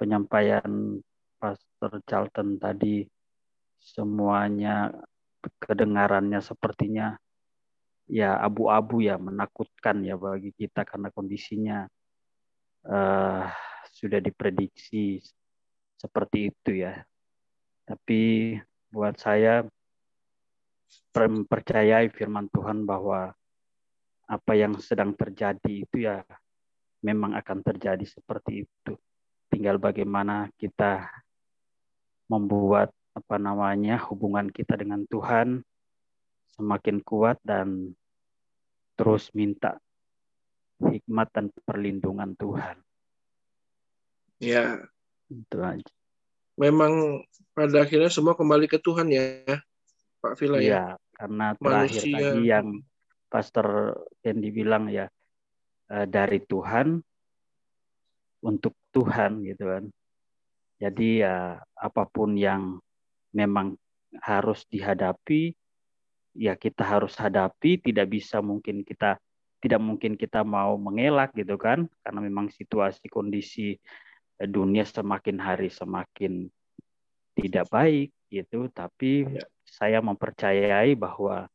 penyampaian Pastor Charlton tadi semuanya kedengarannya sepertinya ya abu-abu ya menakutkan ya bagi kita karena kondisinya uh, sudah diprediksi seperti itu ya. Tapi buat saya mempercayai firman Tuhan bahwa apa yang sedang terjadi itu ya memang akan terjadi seperti itu. Tinggal bagaimana kita membuat apa namanya hubungan kita dengan Tuhan semakin kuat dan terus minta hikmat dan perlindungan Tuhan. Ya. Itu aja. Memang pada akhirnya semua kembali ke Tuhan ya. Pak Vila ya. ya. karena terakhir Manusia. tadi yang Pastor Kendi bilang ya eh, dari Tuhan untuk Tuhan gitu kan. Jadi ya apa pun yang memang harus dihadapi ya kita harus hadapi tidak bisa mungkin kita tidak mungkin kita mau mengelak gitu kan karena memang situasi kondisi eh, dunia semakin hari semakin tidak baik gitu tapi ya saya mempercayai bahwa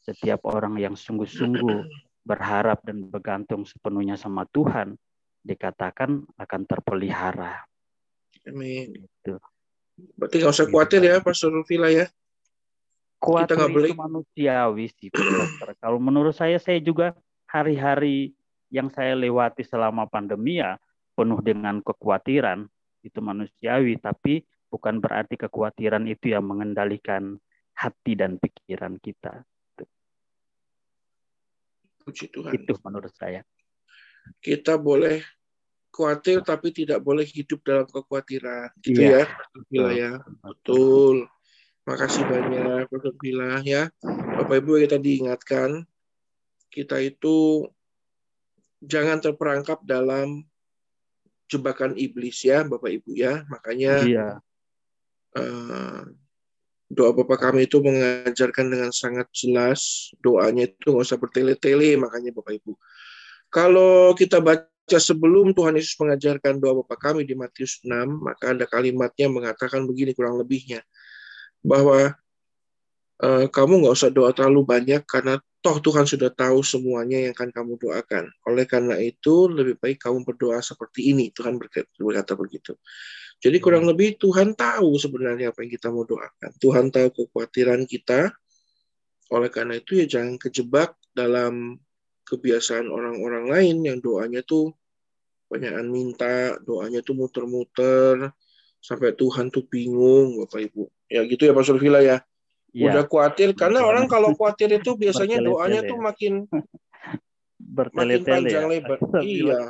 setiap orang yang sungguh-sungguh berharap dan bergantung sepenuhnya sama Tuhan dikatakan akan terpelihara. Amin. Gitu. Berarti nggak usah khawatir ya, Pastor Vila ya. Khawatir Kita itu manusiawi sih, Pastor. Kalau menurut saya, saya juga hari-hari yang saya lewati selama pandemi ya penuh dengan kekhawatiran itu manusiawi, tapi bukan berarti kekhawatiran itu yang mengendalikan hati dan pikiran kita. Puji Tuhan. Itu menurut saya. Kita boleh khawatir tapi tidak boleh hidup dalam kekhawatiran. Gitu iya. ya, Bila ya. Betul. Makasih banyak, Pak Bila ya. Bapak Ibu kita diingatkan, kita itu jangan terperangkap dalam jebakan iblis ya, Bapak Ibu ya. Makanya iya. uh, doa Bapak kami itu mengajarkan dengan sangat jelas doanya itu nggak usah bertele-tele makanya Bapak Ibu. Kalau kita baca sebelum Tuhan Yesus mengajarkan doa Bapak kami di Matius 6, maka ada kalimatnya mengatakan begini kurang lebihnya bahwa e, kamu nggak usah doa terlalu banyak karena toh Tuhan sudah tahu semuanya yang akan kamu doakan. Oleh karena itu lebih baik kamu berdoa seperti ini. Tuhan berkata begitu. Jadi kurang hmm. lebih Tuhan tahu sebenarnya apa yang kita mau doakan. Tuhan tahu kekhawatiran kita. Oleh karena itu ya jangan kejebak dalam kebiasaan orang-orang lain yang doanya tuh banyakan minta, doanya tuh muter-muter sampai Tuhan tuh bingung, Bapak Ibu. Ya gitu ya Pak Survila ya. ya. Udah khawatir karena orang kalau khawatir itu biasanya doanya tuh makin [LAUGHS] makin panjang ya. lebar. Iya.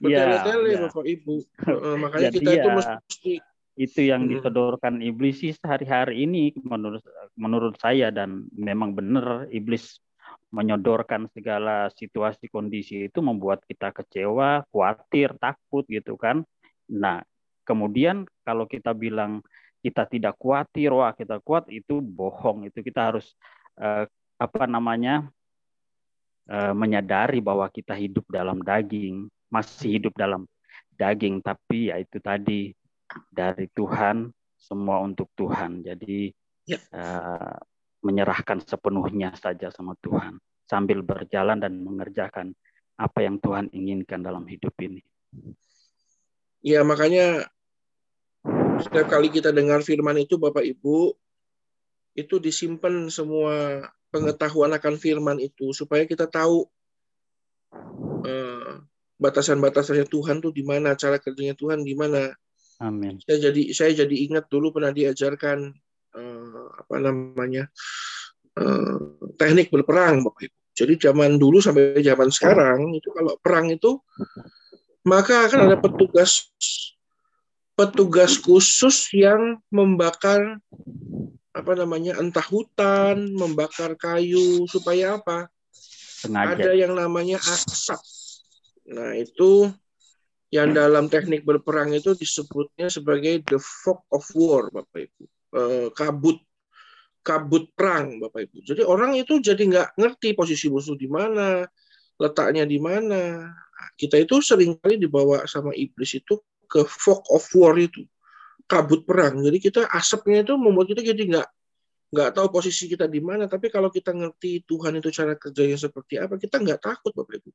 Bertele-tele ya. Bapak Ibu. Uh, [LAUGHS] makanya Jadi kita ya, itu mesti itu yang hmm. disodorkan iblis sih sehari-hari ini menurut menurut saya dan memang benar iblis menyodorkan segala situasi kondisi itu membuat kita kecewa, khawatir, takut gitu kan. Nah, kemudian kalau kita bilang kita tidak khawatir, wah kita kuat itu bohong. Itu kita harus eh, apa namanya? Eh, menyadari bahwa kita hidup dalam daging, masih hidup dalam daging, tapi ya itu tadi dari Tuhan, semua untuk Tuhan. Jadi ya. eh, menyerahkan sepenuhnya saja sama Tuhan sambil berjalan dan mengerjakan apa yang Tuhan inginkan dalam hidup ini. Ya, makanya setiap kali kita dengar firman itu Bapak Ibu itu disimpan semua pengetahuan akan firman itu supaya kita tahu uh, batasan-batasannya Tuhan tuh di mana, cara kerjanya Tuhan gimana. Amin. Saya jadi saya jadi ingat dulu pernah diajarkan uh, apa namanya uh, teknik berperang Bapak Ibu. Jadi zaman dulu sampai zaman sekarang itu kalau perang itu maka akan ada petugas petugas khusus yang membakar apa namanya entah hutan, membakar kayu supaya apa? Sengaja. Ada yang namanya asap. Nah, itu yang dalam teknik berperang itu disebutnya sebagai the fog of war, Bapak Ibu. Eh, kabut kabut perang, Bapak Ibu. Jadi orang itu jadi nggak ngerti posisi musuh di mana, letaknya di mana. Nah, kita itu sering kali dibawa sama iblis itu ke fog of war itu, kabut perang. Jadi kita asapnya itu membuat kita jadi nggak nggak tahu posisi kita di mana. Tapi kalau kita ngerti Tuhan itu cara kerjanya seperti apa, kita nggak takut, Bapak Ibu.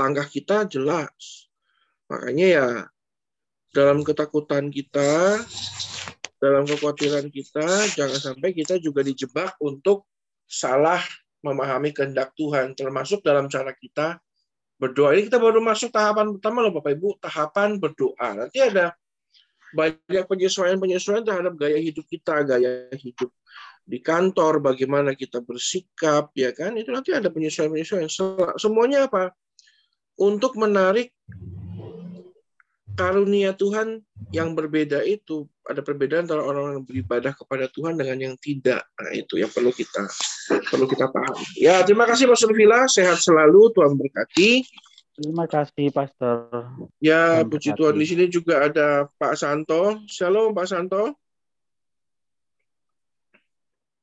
Langkah kita jelas. Makanya ya dalam ketakutan kita, dalam kekhawatiran kita, jangan sampai kita juga dijebak untuk salah memahami kehendak Tuhan, termasuk dalam cara kita berdoa. Ini kita baru masuk tahapan pertama loh Bapak Ibu, tahapan berdoa. Nanti ada banyak penyesuaian-penyesuaian terhadap gaya hidup kita, gaya hidup di kantor, bagaimana kita bersikap, ya kan? Itu nanti ada penyesuaian-penyesuaian. Semuanya apa? Untuk menarik karunia Tuhan yang berbeda itu ada perbedaan antara orang yang beribadah kepada Tuhan dengan yang tidak. Nah, itu yang perlu kita perlu kita paham. Ya, terima kasih Pastor Vila, sehat selalu, Tuhan berkati. Terima kasih Pastor. Ya, Tuhan puji Tuhan. Di sini juga ada Pak Santo. Shalom Pak Santo.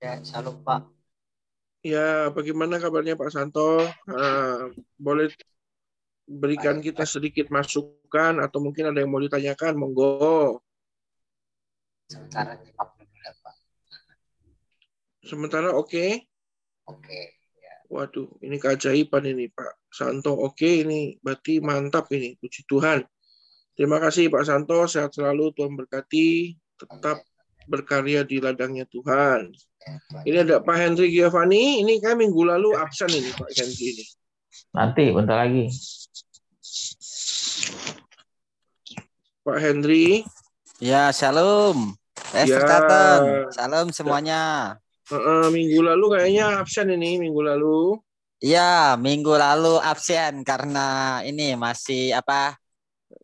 Ya, shalom Pak. Ya, bagaimana kabarnya Pak Santo? Uh, boleh berikan kita sedikit atau mungkin ada yang mau ditanyakan, monggo. Sementara Pak. Sementara oke? Okay? Oke. Okay, ya. Waduh, ini keajaiban ini Pak Santo. Oke, okay, ini berarti mantap ini. Puji Tuhan. Terima kasih Pak Santo, sehat selalu, Tuhan berkati, tetap berkarya di ladangnya Tuhan. Ya, ini ada Pak Henry Giovanni, ini kan minggu lalu absen ini Pak Henry ini. Nanti, bentar lagi. Pak Henry. Ya, shalom. Eh, ya. Salam semuanya. Uh, minggu lalu kayaknya absen ini, minggu lalu. Iya, minggu lalu absen karena ini masih apa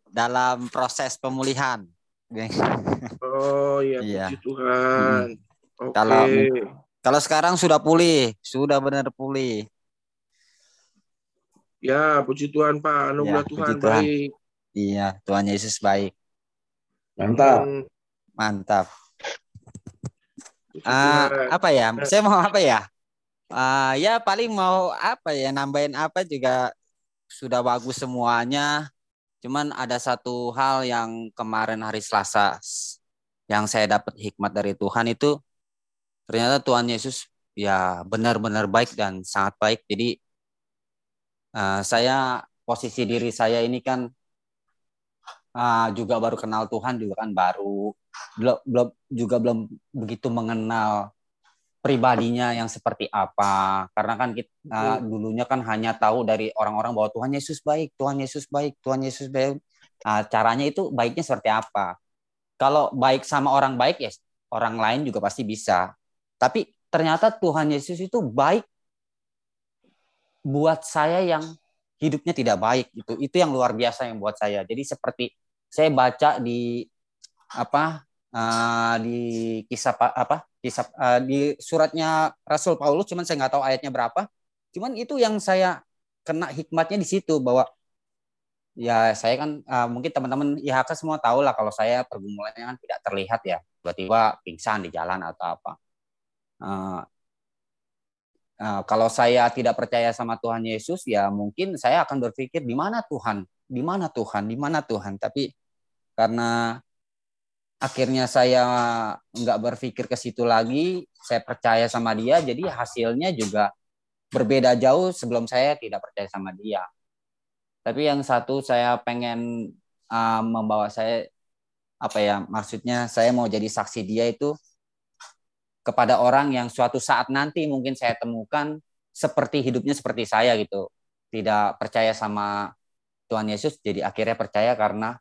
dalam proses pemulihan. [LAUGHS] Oh iya, iya. puji Tuhan. Hmm. Okay. Kalau kalau sekarang sudah pulih, sudah benar pulih. Ya, puji Tuhan Pak, anugerah ya, Tuhan, Tuhan baik. Iya, Tuhan Yesus baik. Mantap. Mantap. Uh, apa ya? Saya mau apa ya? Uh, ya paling mau apa ya nambahin apa juga sudah bagus semuanya. Cuman ada satu hal yang kemarin hari Selasa yang saya dapat hikmat dari Tuhan itu ternyata Tuhan Yesus ya benar-benar baik dan sangat baik. Jadi uh, saya posisi diri saya ini kan uh, juga baru kenal Tuhan juga kan baru belum belum juga belum begitu mengenal pribadinya yang seperti apa. Karena kan kita uh, dulunya kan hanya tahu dari orang-orang bahwa Tuhan Yesus baik, Tuhan Yesus baik, Tuhan Yesus baik. Nah, caranya itu baiknya seperti apa? Kalau baik sama orang baik ya orang lain juga pasti bisa. Tapi ternyata Tuhan Yesus itu baik buat saya yang hidupnya tidak baik itu. Itu yang luar biasa yang buat saya. Jadi seperti saya baca di apa uh, di kisah apa kisah uh, di suratnya Rasul Paulus cuman saya nggak tahu ayatnya berapa. Cuman itu yang saya kena hikmatnya di situ bahwa ya saya kan uh, mungkin teman-teman IHK semua tahu lah kalau saya pergumulannya kan tidak terlihat ya tiba-tiba pingsan di jalan atau apa. Uh, uh, kalau saya tidak percaya sama Tuhan Yesus ya mungkin saya akan berpikir di mana Tuhan? Di mana Tuhan? Di mana Tuhan? Tapi karena akhirnya saya nggak berpikir ke situ lagi, saya percaya sama dia, jadi hasilnya juga berbeda jauh sebelum saya tidak percaya sama dia. Tapi yang satu saya pengen uh, membawa saya apa ya maksudnya saya mau jadi saksi dia itu kepada orang yang suatu saat nanti mungkin saya temukan seperti hidupnya seperti saya gitu tidak percaya sama Tuhan Yesus jadi akhirnya percaya karena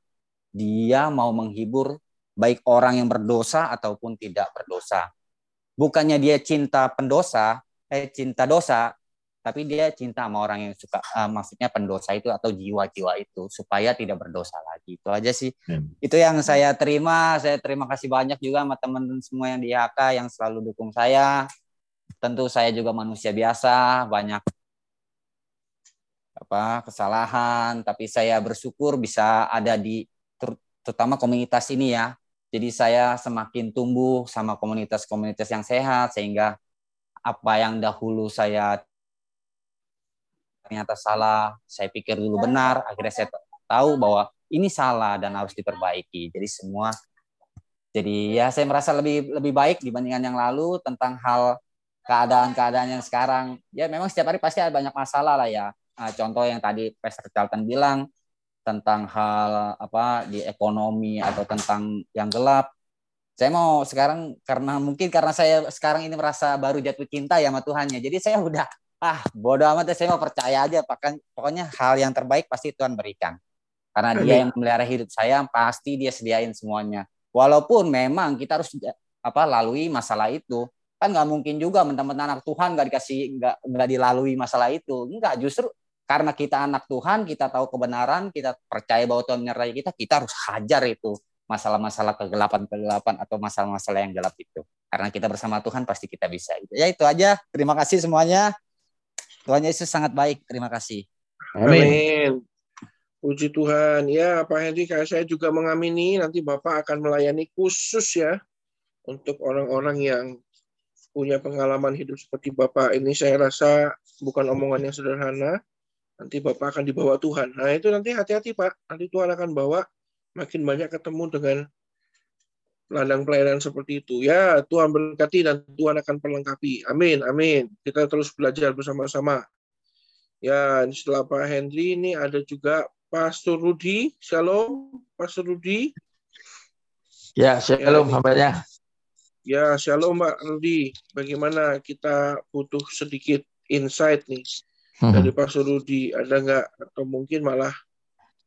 dia mau menghibur baik orang yang berdosa ataupun tidak berdosa. Bukannya dia cinta pendosa, eh cinta dosa, tapi dia cinta sama orang yang suka uh, maksudnya pendosa itu atau jiwa-jiwa itu supaya tidak berdosa lagi. Itu aja sih. Hmm. Itu yang saya terima. Saya terima kasih banyak juga sama teman-teman semua yang di HK yang selalu dukung saya. Tentu saya juga manusia biasa, banyak apa kesalahan, tapi saya bersyukur bisa ada di terutama komunitas ini ya jadi saya semakin tumbuh sama komunitas-komunitas yang sehat sehingga apa yang dahulu saya ternyata salah, saya pikir dulu benar, akhirnya saya tahu bahwa ini salah dan harus diperbaiki. Jadi semua jadi ya saya merasa lebih lebih baik dibandingkan yang lalu tentang hal keadaan-keadaan yang sekarang. Ya memang setiap hari pasti ada banyak masalah lah ya. Nah, contoh yang tadi Pastor Charlton bilang, tentang hal apa di ekonomi atau tentang yang gelap. Saya mau sekarang karena mungkin karena saya sekarang ini merasa baru jatuh cinta ya sama Tuhannya. Jadi saya udah ah bodoh amat saya mau percaya aja pokoknya hal yang terbaik pasti Tuhan berikan. Karena dia yang memelihara hidup saya pasti dia sediain semuanya. Walaupun memang kita harus apa lalui masalah itu kan nggak mungkin juga teman-teman anak Tuhan nggak dikasih nggak nggak dilalui masalah itu enggak justru karena kita anak Tuhan, kita tahu kebenaran, kita percaya bahwa Tuhan menyertai kita, kita harus hajar itu masalah-masalah kegelapan-kegelapan atau masalah-masalah yang gelap itu. Karena kita bersama Tuhan pasti kita bisa. Ya itu aja. Terima kasih semuanya. Tuhan Yesus sangat baik. Terima kasih. Amin. Puji Tuhan. Ya, Pak Henry, saya juga mengamini nanti Bapak akan melayani khusus ya untuk orang-orang yang punya pengalaman hidup seperti Bapak ini. Saya rasa bukan omongan yang sederhana, nanti Bapak akan dibawa Tuhan. Nah itu nanti hati-hati Pak, nanti Tuhan akan bawa makin banyak ketemu dengan ladang pelayanan seperti itu. Ya Tuhan berkati dan Tuhan akan perlengkapi. Amin, amin. Kita terus belajar bersama-sama. Ya setelah Pak Henry ini ada juga Pastor Rudi. Shalom, Pastor Rudi. Ya, shalom ya, Ya, shalom Pak Rudi. Bagaimana kita butuh sedikit insight nih Hmm. dari Pak Surudi ada nggak atau mungkin malah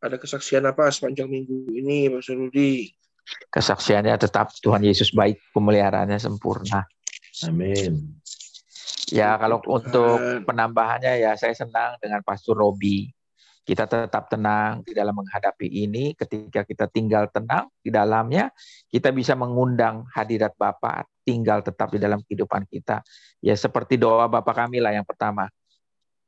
ada kesaksian apa sepanjang minggu ini Pak Surudi? Kesaksiannya tetap Tuhan Yesus baik, pemeliharaannya sempurna. Amin. Ya kalau Tuhan. untuk penambahannya ya saya senang dengan Pastor Robi. Kita tetap tenang di dalam menghadapi ini. Ketika kita tinggal tenang di dalamnya, kita bisa mengundang hadirat Bapa tinggal tetap di dalam kehidupan kita. Ya seperti doa Bapak kami lah yang pertama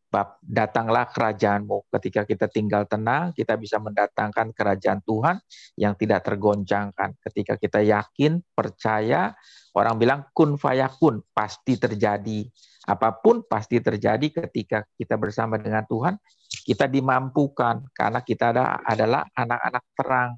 bab datanglah kerajaanmu. Ketika kita tinggal tenang, kita bisa mendatangkan kerajaan Tuhan yang tidak tergoncangkan. Ketika kita yakin, percaya, orang bilang kun fayakun, pasti terjadi. Apa pun pasti terjadi ketika kita bersama dengan Tuhan, kita dimampukan karena kita adalah anak-anak terang.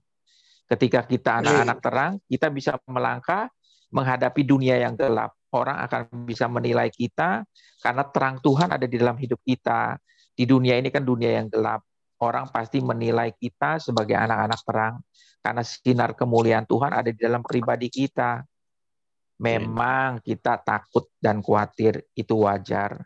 Ketika kita anak-anak terang, kita bisa melangkah menghadapi dunia yang gelap orang akan bisa menilai kita karena terang Tuhan ada di dalam hidup kita. Di dunia ini kan dunia yang gelap. Orang pasti menilai kita sebagai anak-anak terang karena sinar kemuliaan Tuhan ada di dalam pribadi kita. Memang kita takut dan khawatir itu wajar.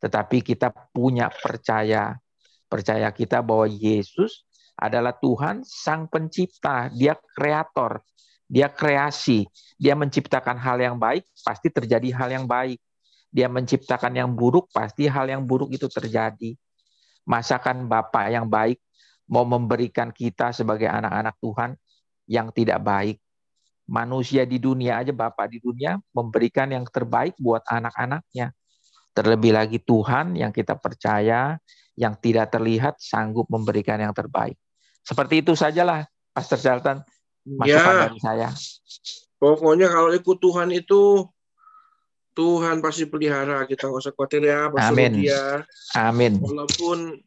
Tetapi kita punya percaya. Percaya kita bahwa Yesus adalah Tuhan sang pencipta. Dia kreator. Dia kreasi. Dia menciptakan hal yang baik, pasti terjadi hal yang baik. Dia menciptakan yang buruk, pasti hal yang buruk itu terjadi. Masakan Bapak yang baik mau memberikan kita sebagai anak-anak Tuhan yang tidak baik manusia di dunia aja Bapak di dunia memberikan yang terbaik buat anak-anaknya. Terlebih lagi Tuhan yang kita percaya, yang tidak terlihat sanggup memberikan yang terbaik. Seperti itu sajalah, Pastor Jaltan, masukan ya, dari saya. Pokoknya kalau ikut Tuhan itu, Tuhan pasti pelihara. Kita nggak usah khawatir ya, Amin. Dia. Amin. Walaupun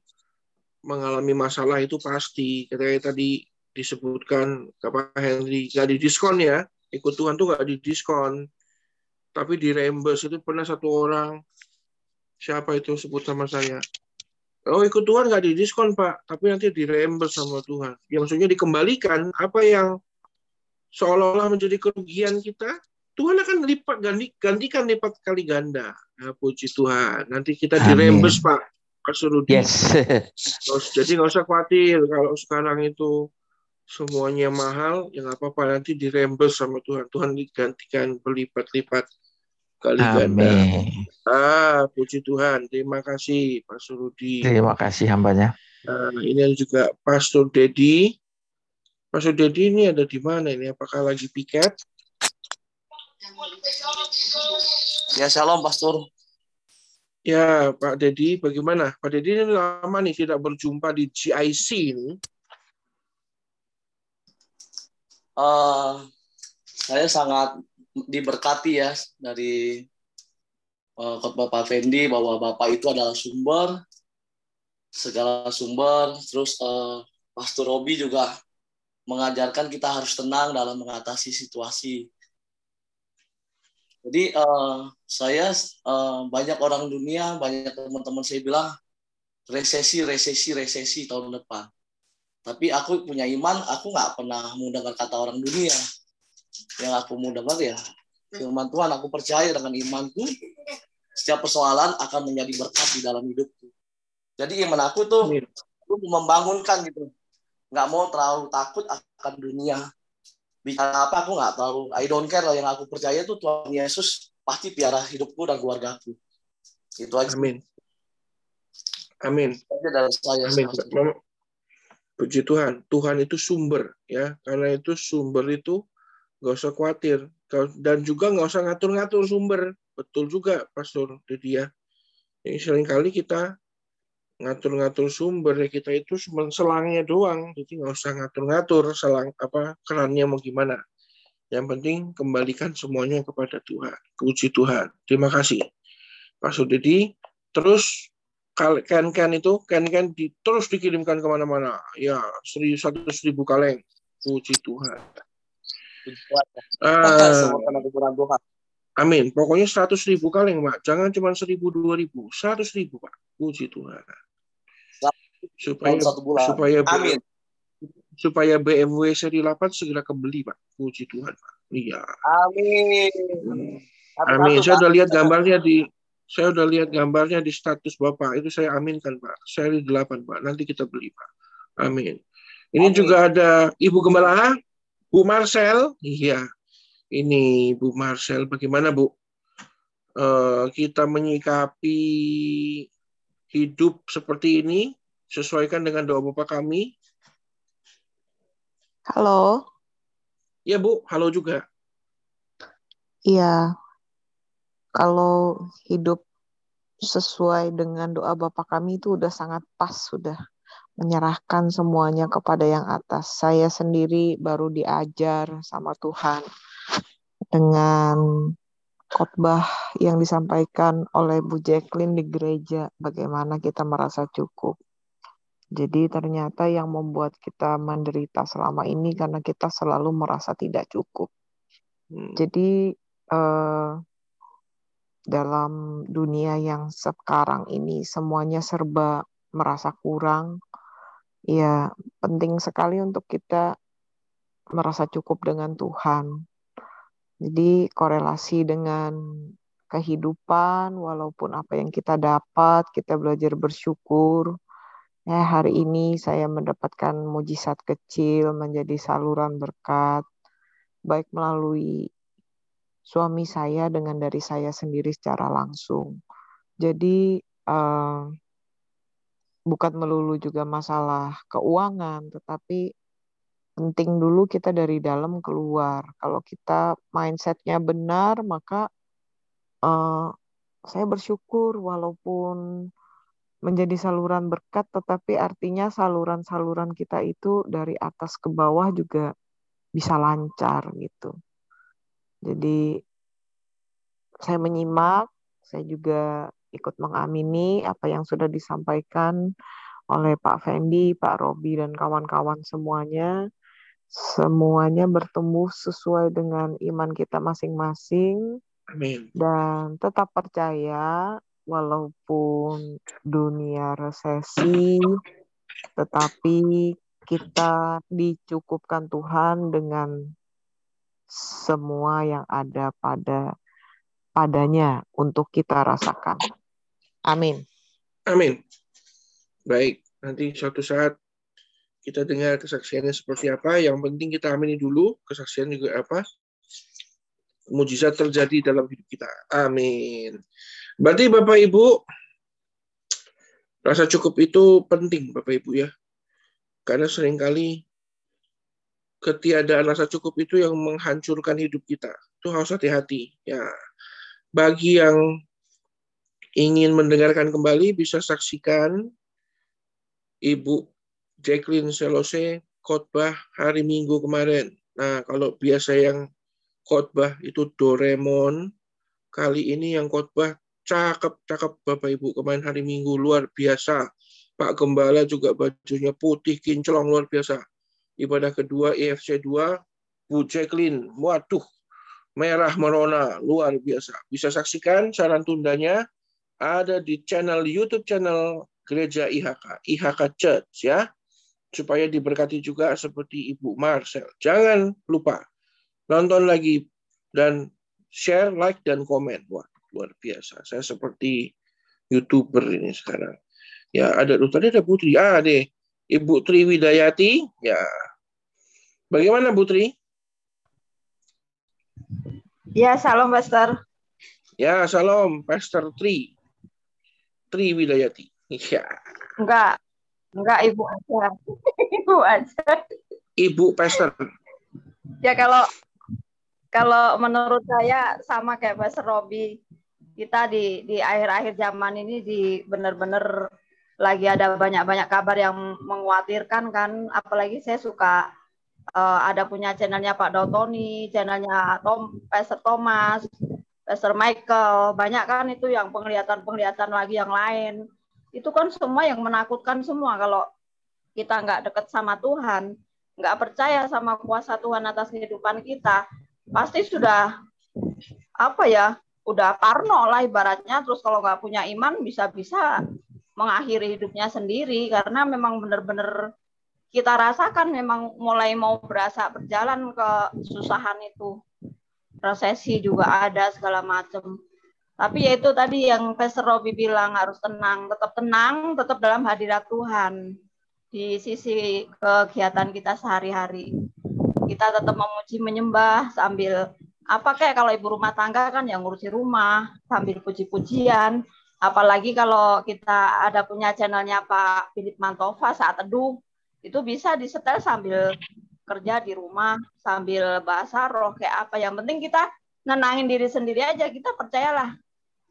mengalami masalah itu pasti. Kayak tadi disebutkan apa Henry nggak didiskon ya ikut Tuhan tuh nggak didiskon tapi di reimburse itu pernah satu orang siapa itu sebut sama saya oh ikut Tuhan nggak didiskon pak tapi nanti di reimburse sama Tuhan ya maksudnya dikembalikan apa yang seolah-olah menjadi kerugian kita Tuhan akan lipat ganti, gantikan lipat kali ganda nah, puji Tuhan nanti kita di reimburse pak Pak Surudi yes. jadi nggak usah khawatir kalau sekarang itu semuanya mahal, ya nggak apa-apa nanti dirembes sama Tuhan. Tuhan digantikan berlipat-lipat kali ganda. Ah, puji Tuhan. Terima kasih Pak Surudi. Terima kasih hambanya. Nah, ini juga Pastor Dedi. Pastor Dedi ini ada di mana ini? Apakah lagi piket? Ya, shalom Pastor. Ya, Pak Dedi, bagaimana? Pak Dedi ini lama nih tidak berjumpa di GIC ini. uh, saya sangat diberkati ya dari uh, Bapak Fendi bahwa Bapak itu adalah sumber segala sumber. Terus uh, Pastor Robi juga mengajarkan kita harus tenang dalam mengatasi situasi. Jadi uh, saya uh, banyak orang dunia, banyak teman-teman saya bilang resesi, resesi, resesi tahun depan. Tapi aku punya iman, aku nggak pernah mau dengar kata orang dunia. Yang aku mau dengar ya firman Tuhan. Aku percaya dengan imanku, setiap persoalan akan menjadi berkat di dalam hidupku. Jadi iman aku tuh aku membangunkan gitu. Nggak mau terlalu takut akan dunia. Bicara apa aku nggak tahu. I don't care. Yang aku percaya tuh Tuhan Yesus pasti piara hidupku dan keluargaku. Itu aja. Amin. Amin. Dari saya. Amin. Puji Tuhan, Tuhan itu sumber ya, karena itu sumber itu nggak usah khawatir dan juga nggak usah ngatur-ngatur sumber. Betul juga, Pastor Dedi ya. Ini sering kali kita ngatur-ngatur sumber ya kita itu cuma selangnya doang, jadi nggak usah ngatur-ngatur selang apa kerannya mau gimana. Yang penting kembalikan semuanya kepada Tuhan. Puji Tuhan. Terima kasih. Pastor Dedi. Terus kan-kan itu kan-kan di, terus dikirimkan ke mana-mana. Ya, seribu satu ribu kaleng. Puji Tuhan. Uh, amin. Pokoknya seratus ribu kaleng, Pak. Jangan cuma seribu dua ribu, seratus ribu, Pak. Puji Tuhan. Supaya supaya amin. supaya BMW seri 8 segera kembali, Pak. Puji Tuhan, Pak. Iya. Amin. Amin. Saya udah lihat gambarnya di saya udah lihat gambarnya di status Bapak. Itu saya aminkan, Pak. Seri 8, Pak. Nanti kita beli, Pak. Amin. Ini Amin. juga ada Ibu Gembala, Bu Marcel. Iya. Ini Bu Marcel. Bagaimana, Bu? Uh, kita menyikapi hidup seperti ini sesuaikan dengan doa Bapak kami. Halo. Iya, Bu. Halo juga. Iya, kalau hidup sesuai dengan doa Bapak kami itu udah sangat pas sudah menyerahkan semuanya kepada yang atas. Saya sendiri baru diajar sama Tuhan dengan khotbah yang disampaikan oleh Bu Jacqueline di gereja bagaimana kita merasa cukup. Jadi ternyata yang membuat kita menderita selama ini karena kita selalu merasa tidak cukup. Hmm. Jadi eh, dalam dunia yang sekarang ini semuanya serba merasa kurang, ya penting sekali untuk kita merasa cukup dengan Tuhan. Jadi korelasi dengan kehidupan, walaupun apa yang kita dapat, kita belajar bersyukur. Ya, hari ini saya mendapatkan mujizat kecil menjadi saluran berkat, baik melalui suami saya dengan dari saya sendiri secara langsung. Jadi uh, bukan melulu juga masalah keuangan, tetapi penting dulu kita dari dalam keluar. Kalau kita mindsetnya benar, maka uh, saya bersyukur walaupun menjadi saluran berkat, tetapi artinya saluran-saluran kita itu dari atas ke bawah juga bisa lancar gitu. Jadi saya menyimak, saya juga ikut mengamini apa yang sudah disampaikan oleh Pak Fendi, Pak Robi, dan kawan-kawan semuanya. Semuanya bertumbuh sesuai dengan iman kita masing-masing. Amin. Dan tetap percaya walaupun dunia resesi, tetapi kita dicukupkan Tuhan dengan semua yang ada pada padanya untuk kita rasakan. Amin. Amin. Baik, nanti suatu saat kita dengar kesaksiannya seperti apa. Yang penting kita amini dulu kesaksian juga apa. Mujizat terjadi dalam hidup kita. Amin. Berarti Bapak Ibu, rasa cukup itu penting Bapak Ibu ya. Karena sering kali ketiadaan rasa cukup itu yang menghancurkan hidup kita. Itu harus hati-hati. Ya, bagi yang ingin mendengarkan kembali bisa saksikan Ibu Jacqueline Selose khotbah hari Minggu kemarin. Nah, kalau biasa yang khotbah itu Doremon, kali ini yang khotbah cakep-cakep Bapak Ibu kemarin hari Minggu luar biasa. Pak Gembala juga bajunya putih kinclong luar biasa. Ibadah kedua EFC 2 Bu Jacqueline, waduh merah merona luar biasa. Bisa saksikan saran tundanya ada di channel YouTube channel Gereja IHK, IHK Church ya. Supaya diberkati juga seperti Ibu Marcel. Jangan lupa nonton lagi dan share, like dan komen. Wah, luar biasa. Saya seperti YouTuber ini sekarang. Ya, ada tadi ada Putri. Ah, deh. Ibu Tri Widayati. Ya. Bagaimana Putri? Ya, salam Pastor. Ya, salam Pastor Tri. Tri Widayati. Ya. Enggak. Enggak, Ibu aja. [LAUGHS] Ibu aja. Ibu Pastor. Ya kalau kalau menurut saya sama kayak Pastor Robi, kita di di akhir-akhir zaman ini di benar-benar lagi ada banyak-banyak kabar yang mengkhawatirkan kan, apalagi saya suka uh, ada punya channelnya Pak Dotoni, channelnya Tom, Pastor Thomas, Pastor Michael, banyak kan itu yang penglihatan-penglihatan lagi yang lain. Itu kan semua yang menakutkan semua kalau kita nggak dekat sama Tuhan, nggak percaya sama kuasa Tuhan atas kehidupan kita, pasti sudah apa ya, udah parno lah ibaratnya. Terus kalau nggak punya iman bisa-bisa mengakhiri hidupnya sendiri karena memang benar-benar kita rasakan memang mulai mau berasa berjalan ke susahan itu. Resesi juga ada segala macam. Tapi ya itu tadi yang Pastor Robi bilang harus tenang, tetap tenang, tetap dalam hadirat Tuhan di sisi kegiatan kita sehari-hari. Kita tetap memuji menyembah sambil apa kayak kalau ibu rumah tangga kan yang ngurusi rumah sambil puji-pujian. Apalagi kalau kita ada punya channelnya Pak Philip Mantova saat teduh, itu bisa disetel sambil kerja di rumah sambil bahasa roh kayak apa yang penting kita nenangin diri sendiri aja kita percayalah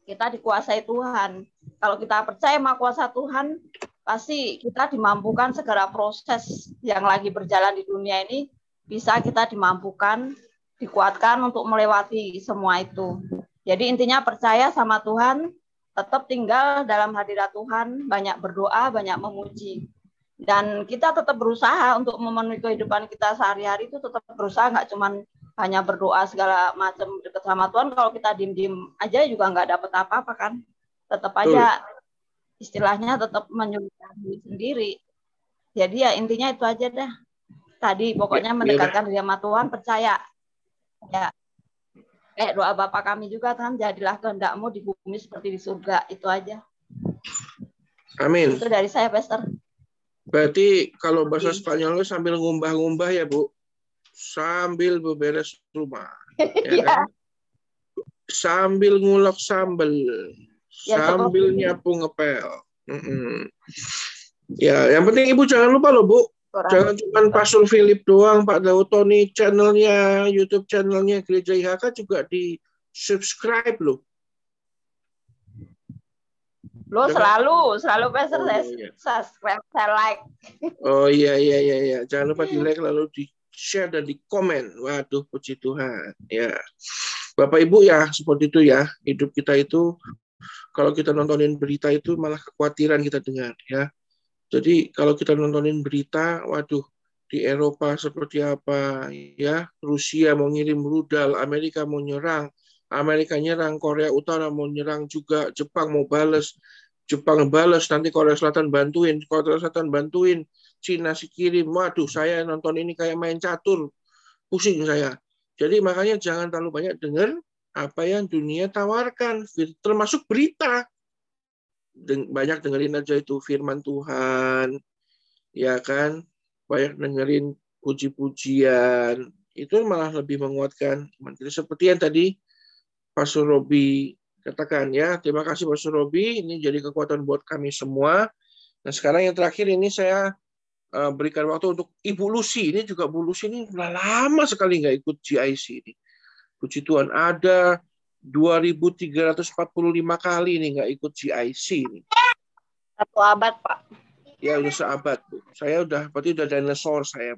kita dikuasai Tuhan. Kalau kita percaya sama kuasa Tuhan pasti kita dimampukan segala proses yang lagi berjalan di dunia ini bisa kita dimampukan dikuatkan untuk melewati semua itu. Jadi intinya percaya sama Tuhan tetap tinggal dalam hadirat Tuhan banyak berdoa banyak memuji. Dan kita tetap berusaha untuk memenuhi kehidupan kita sehari-hari itu tetap berusaha nggak cuman hanya berdoa segala macam dekat sama Tuhan kalau kita diem-diem aja juga nggak dapat apa-apa kan. Tetap aja istilahnya tetap menyulitkan diri sendiri. Jadi ya intinya itu aja dah. Tadi pokoknya ya, mendekatkan diri sama Tuhan percaya. Ya. Kayak doa Bapak kami juga Tuhan jadilah kehendakmu di bumi seperti di surga. Itu aja. Amin. Itu dari saya Pastor. Berarti kalau bahasa Spanyol sambil ngumbah-ngumbah ya Bu, sambil beberes rumah. [LAUGHS] Ya, kan? Sambil ngulek sambel, ya, sambil nyapu ngepel. Mm -mm. Ya, yang penting Ibu jangan lupa loh Bu, Jangan cuma Pastor Philip doang, Pak Daud Tony channelnya, YouTube channelnya Gereja IHK juga di subscribe loh. Lo selalu, selalu Pastor oh, iya. subscribe, saya like. Oh iya iya iya iya, jangan lupa di [LAUGHS] like lalu di share dan di komen. Waduh, puji Tuhan. Ya, Bapak Ibu ya seperti itu ya. Hidup kita itu kalau kita nontonin berita itu malah kekhawatiran kita dengar ya jadi kalau kita nontonin berita, waduh, di Eropa seperti apa ya, Rusia mau ngirim rudal, Amerika mau nyerang, Amerika nyerang, Korea Utara mau nyerang juga, Jepang mau bales, Jepang bales, nanti Korea Selatan bantuin, Korea Selatan bantuin, Cina si kirim, waduh saya nonton ini kayak main catur, pusing saya. Jadi makanya jangan terlalu banyak dengar apa yang dunia tawarkan, termasuk berita banyak dengerin aja itu firman Tuhan, ya kan? Banyak dengerin puji-pujian, itu malah lebih menguatkan. Jadi seperti yang tadi Pastor Robi katakan ya, terima kasih Pastor Robi, ini jadi kekuatan buat kami semua. Nah sekarang yang terakhir ini saya berikan waktu untuk Ibu Lucy. Ini juga Bu Lucy ini lama sekali nggak ikut GIC ini. Puji Tuhan ada 2.345 kali nih nggak ikut GIC nih. Satu abad, Pak. Ya, udah seabad, Bu. Saya udah, berarti udah dinosaur saya.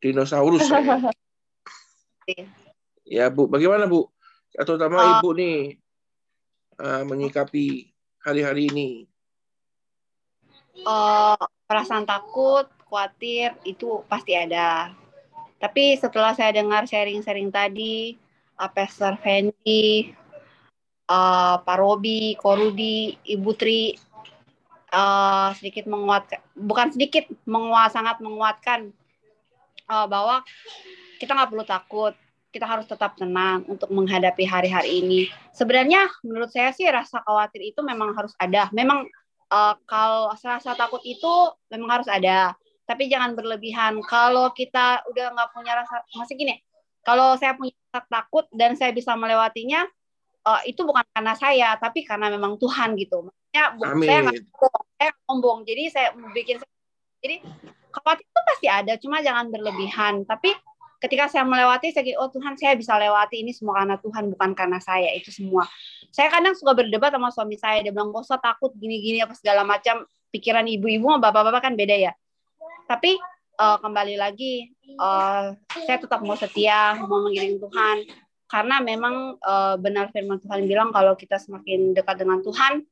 Dinosaurus saya. [LAUGHS] ya, Bu. Bagaimana, Bu? Atau terutama uh, Ibu nih uh, menyikapi hari-hari ini. Uh, perasaan takut, khawatir, itu pasti ada. Tapi setelah saya dengar sharing-sharing tadi, uh, Pastor Fendi, uh, Pak Robi, Korudi, Ibu Tri uh, sedikit menguatkan, bukan sedikit menguat sangat menguatkan uh, bahwa kita nggak perlu takut, kita harus tetap tenang untuk menghadapi hari-hari ini. Sebenarnya menurut saya sih rasa khawatir itu memang harus ada. Memang uh, kalau rasa takut itu memang harus ada, tapi jangan berlebihan. Kalau kita udah nggak punya rasa, masih gini, kalau saya punya takut dan saya bisa melewatinya, uh, itu bukan karena saya, tapi karena memang Tuhan gitu. Maksudnya Amin. saya nggak sombong, saya sombong. Jadi saya bikin, jadi khawatir itu pasti ada, cuma jangan berlebihan. Tapi ketika saya melewati, saya oh Tuhan saya bisa lewati ini semua karena Tuhan, bukan karena saya. Itu semua. Saya kadang suka berdebat sama suami saya, dia bilang, gak takut gini-gini apa segala macam. Pikiran ibu-ibu sama bapak-bapak kan beda ya. Tapi uh, kembali lagi uh, saya tetap mau setia mau mengiring Tuhan karena memang uh, benar firman Tuhan bilang kalau kita semakin dekat dengan Tuhan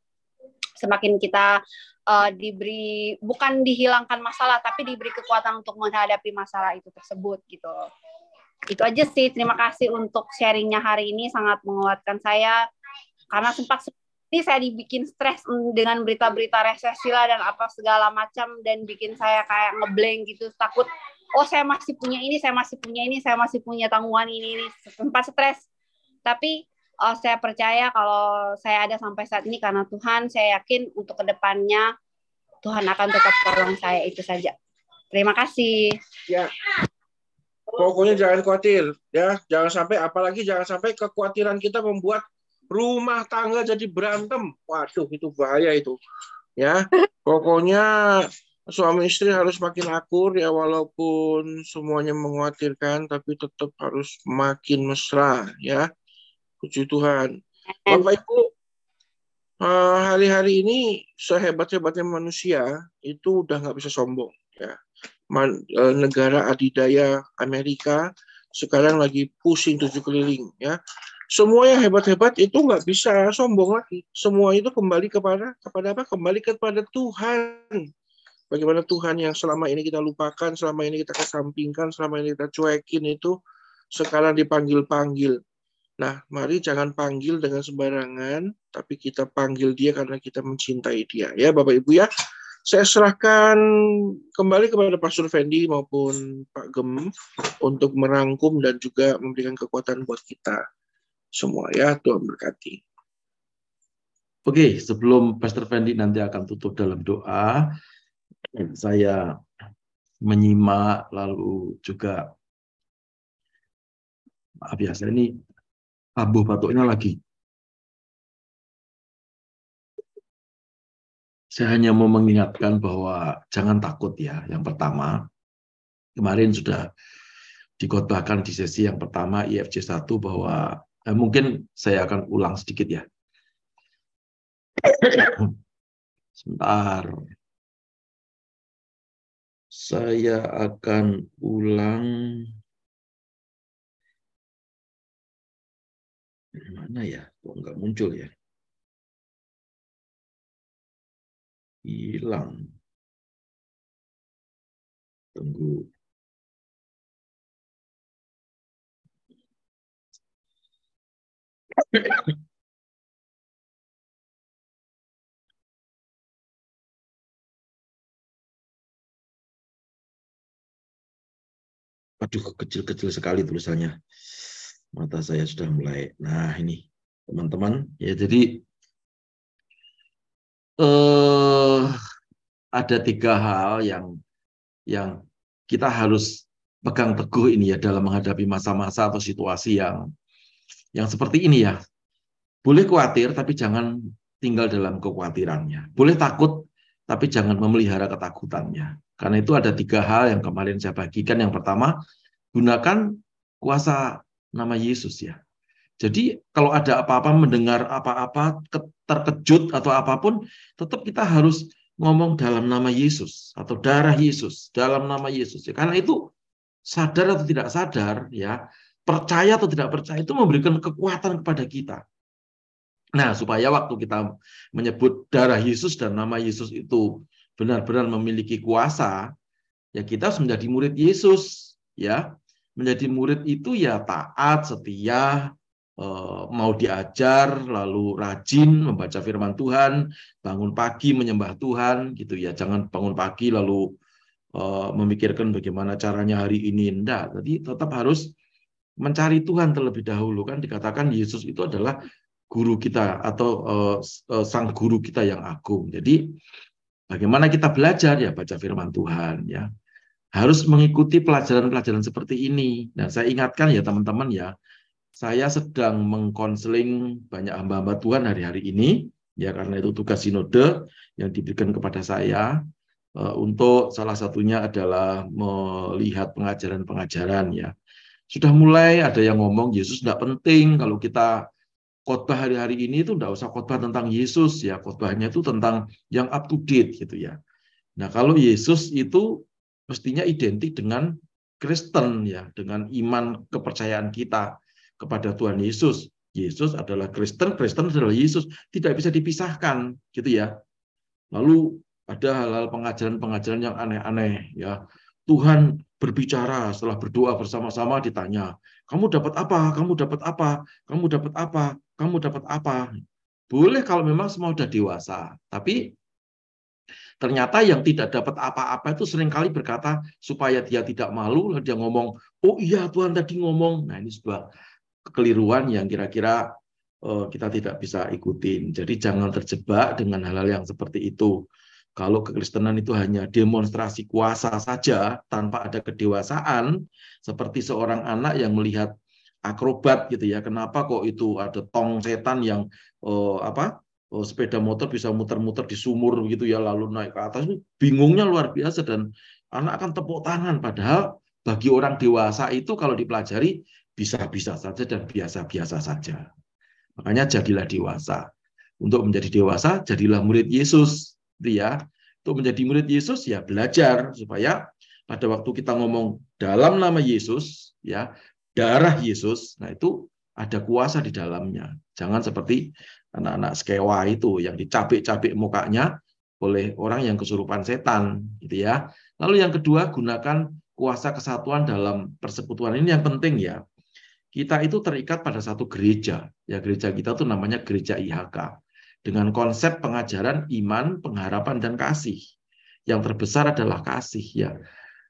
semakin kita uh, diberi bukan dihilangkan masalah tapi diberi kekuatan untuk menghadapi masalah itu tersebut gitu. Itu aja sih. Terima kasih untuk sharingnya hari ini. Sangat menguatkan saya. Karena sempat ini saya dibikin stres dengan berita-berita resesi lah dan apa segala macam dan bikin saya kayak ngeblank gitu. Takut oh saya masih punya ini saya masih punya ini saya masih punya tanggungan ini ini. Sempat stres. Tapi oh, saya percaya kalau saya ada sampai saat ini karena Tuhan saya yakin untuk ke depannya Tuhan akan tetap tolong saya itu saja terima kasih ya pokoknya jangan khawatir ya jangan sampai apalagi jangan sampai kekhawatiran kita membuat rumah tangga jadi berantem. Waduh, itu bahaya itu. Ya, pokoknya suami istri harus makin akur ya walaupun semuanya mengkhawatirkan tapi tetap harus makin mesra ya. Puji Tuhan. Bapak Ibu, eh, hari-hari ini sehebat-hebatnya manusia itu udah nggak bisa sombong ya. Man, eh, negara adidaya Amerika sekarang lagi pusing tujuh keliling ya semua yang hebat-hebat itu nggak bisa sombong lagi. Semua itu kembali kepada kepada apa? Kembali kepada Tuhan. Bagaimana Tuhan yang selama ini kita lupakan, selama ini kita kesampingkan, selama ini kita cuekin itu sekarang dipanggil-panggil. Nah, mari jangan panggil dengan sembarangan, tapi kita panggil dia karena kita mencintai dia. Ya, Bapak Ibu ya. Saya serahkan kembali kepada Pastor Fendi maupun Pak Gem untuk merangkum dan juga memberikan kekuatan buat kita semua ya. Tuhan berkati. Oke, sebelum Pastor Fendi nanti akan tutup dalam doa, saya menyimak lalu juga maaf ya saya ini abu batuknya lagi. Saya hanya mau mengingatkan bahwa jangan takut ya. Yang pertama, kemarin sudah dikotbahkan di sesi yang pertama IFC 1 bahwa eh, mungkin saya akan ulang sedikit ya [COUGHS] Sebentar. Saya akan ulang. Mana ya? Kok nggak muncul ya? Hilang. Tunggu. Aduh, kecil-kecil sekali tulisannya. Mata saya sudah mulai. Nah, ini teman-teman. Ya, jadi eh, ada tiga hal yang yang kita harus pegang teguh ini ya dalam menghadapi masa-masa atau situasi yang yang seperti ini ya. Boleh khawatir, tapi jangan tinggal dalam kekhawatirannya. Boleh takut, tapi jangan memelihara ketakutannya. Karena itu ada tiga hal yang kemarin saya bagikan. Yang pertama, gunakan kuasa nama Yesus ya. Jadi kalau ada apa-apa mendengar apa-apa terkejut atau apa pun, tetap kita harus ngomong dalam nama Yesus atau darah Yesus dalam nama Yesus. Ya. Karena itu sadar atau tidak sadar ya, percaya atau tidak percaya itu memberikan kekuatan kepada kita. Nah, supaya waktu kita menyebut darah Yesus dan nama Yesus itu benar-benar memiliki kuasa, ya kita harus menjadi murid Yesus, ya. Menjadi murid itu ya taat, setia, eh, mau diajar, lalu rajin membaca firman Tuhan, bangun pagi menyembah Tuhan, gitu ya. Jangan bangun pagi lalu eh, memikirkan bagaimana caranya hari ini, enggak. Jadi tetap harus mencari Tuhan terlebih dahulu kan dikatakan Yesus itu adalah guru kita atau uh, sang guru kita yang agung. Jadi Bagaimana kita belajar ya baca firman Tuhan ya. Harus mengikuti pelajaran-pelajaran seperti ini. Dan saya ingatkan ya teman-teman ya, saya sedang mengkonseling banyak hamba-hamba Tuhan hari-hari ini ya karena itu tugas sinode yang diberikan kepada saya uh, untuk salah satunya adalah melihat pengajaran-pengajaran ya. Sudah mulai ada yang ngomong Yesus tidak penting kalau kita khotbah hari-hari ini itu tidak usah khotbah tentang Yesus ya khotbahnya itu tentang yang up to date gitu ya nah kalau Yesus itu mestinya identik dengan Kristen ya dengan iman kepercayaan kita kepada Tuhan Yesus. Yesus adalah Kristen Kristen adalah Yesus. Tidak bisa dipisahkan gitu ya. Lalu ada hal-hal pengajaran-pengajaran yang aneh-aneh ya. Tuhan berbicara setelah berdoa bersama-sama ditanya kamu dapat apa? Kamu dapat apa? Kamu dapat apa? Kamu dapat apa? Boleh kalau memang semua sudah dewasa, tapi ternyata yang tidak dapat apa-apa itu sering kali berkata supaya dia tidak malu, dia ngomong, oh iya Tuhan tadi ngomong. Nah ini sebuah kekeliruan yang kira-kira uh, kita tidak bisa ikutin. Jadi jangan terjebak dengan hal-hal yang seperti itu. Kalau kekristenan itu hanya demonstrasi kuasa saja tanpa ada kedewasaan, seperti seorang anak yang melihat akrobat gitu ya. Kenapa kok itu ada tong setan yang uh, apa sepeda motor bisa muter-muter di sumur gitu ya lalu naik ke atas bingungnya luar biasa dan anak akan tepuk tangan padahal bagi orang dewasa itu kalau dipelajari bisa-bisa saja dan biasa-biasa saja. Makanya jadilah dewasa. Untuk menjadi dewasa jadilah murid Yesus, gitu ya. Untuk menjadi murid Yesus ya belajar supaya pada waktu kita ngomong dalam nama Yesus ya darah Yesus, nah itu ada kuasa di dalamnya. Jangan seperti anak-anak skewa itu yang dicabik-cabik mukanya oleh orang yang kesurupan setan, gitu ya. Lalu yang kedua, gunakan kuasa kesatuan dalam persekutuan ini yang penting ya. Kita itu terikat pada satu gereja. Ya, gereja kita itu namanya gereja IHK. Dengan konsep pengajaran iman, pengharapan dan kasih. Yang terbesar adalah kasih ya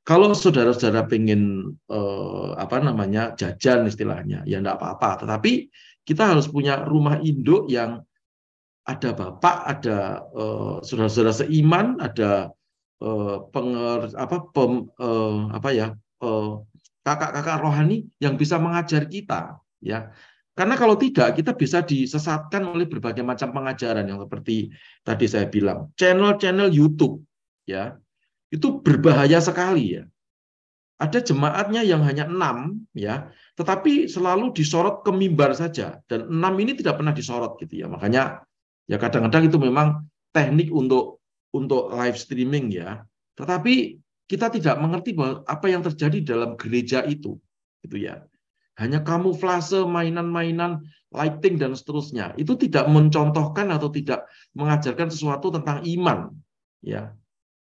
kalau saudara-saudara pengen eh, apa namanya jajan istilahnya, ya enggak apa-apa. Tetapi kita harus punya rumah induk yang ada bapak, ada uh, saudara-saudara seiman, ada uh, penger apa pem, uh, apa ya kakak-kakak uh, rohani yang bisa mengajar kita, ya. Karena kalau tidak, kita bisa disesatkan oleh berbagai macam pengajaran yang seperti tadi saya bilang, channel-channel YouTube, ya, itu berbahaya sekali ya. Ada jemaatnya yang hanya enam, ya, tetapi selalu disorot ke mimbar saja, dan enam ini tidak pernah disorot gitu ya. Makanya ya kadang-kadang itu memang teknik untuk untuk live streaming ya. Tetapi kita tidak mengerti bahwa apa yang terjadi dalam gereja itu, gitu ya hanya kamuflase, mainan-mainan, lighting dan seterusnya. Itu tidak mencontohkan atau tidak mengajarkan sesuatu tentang iman. Ya,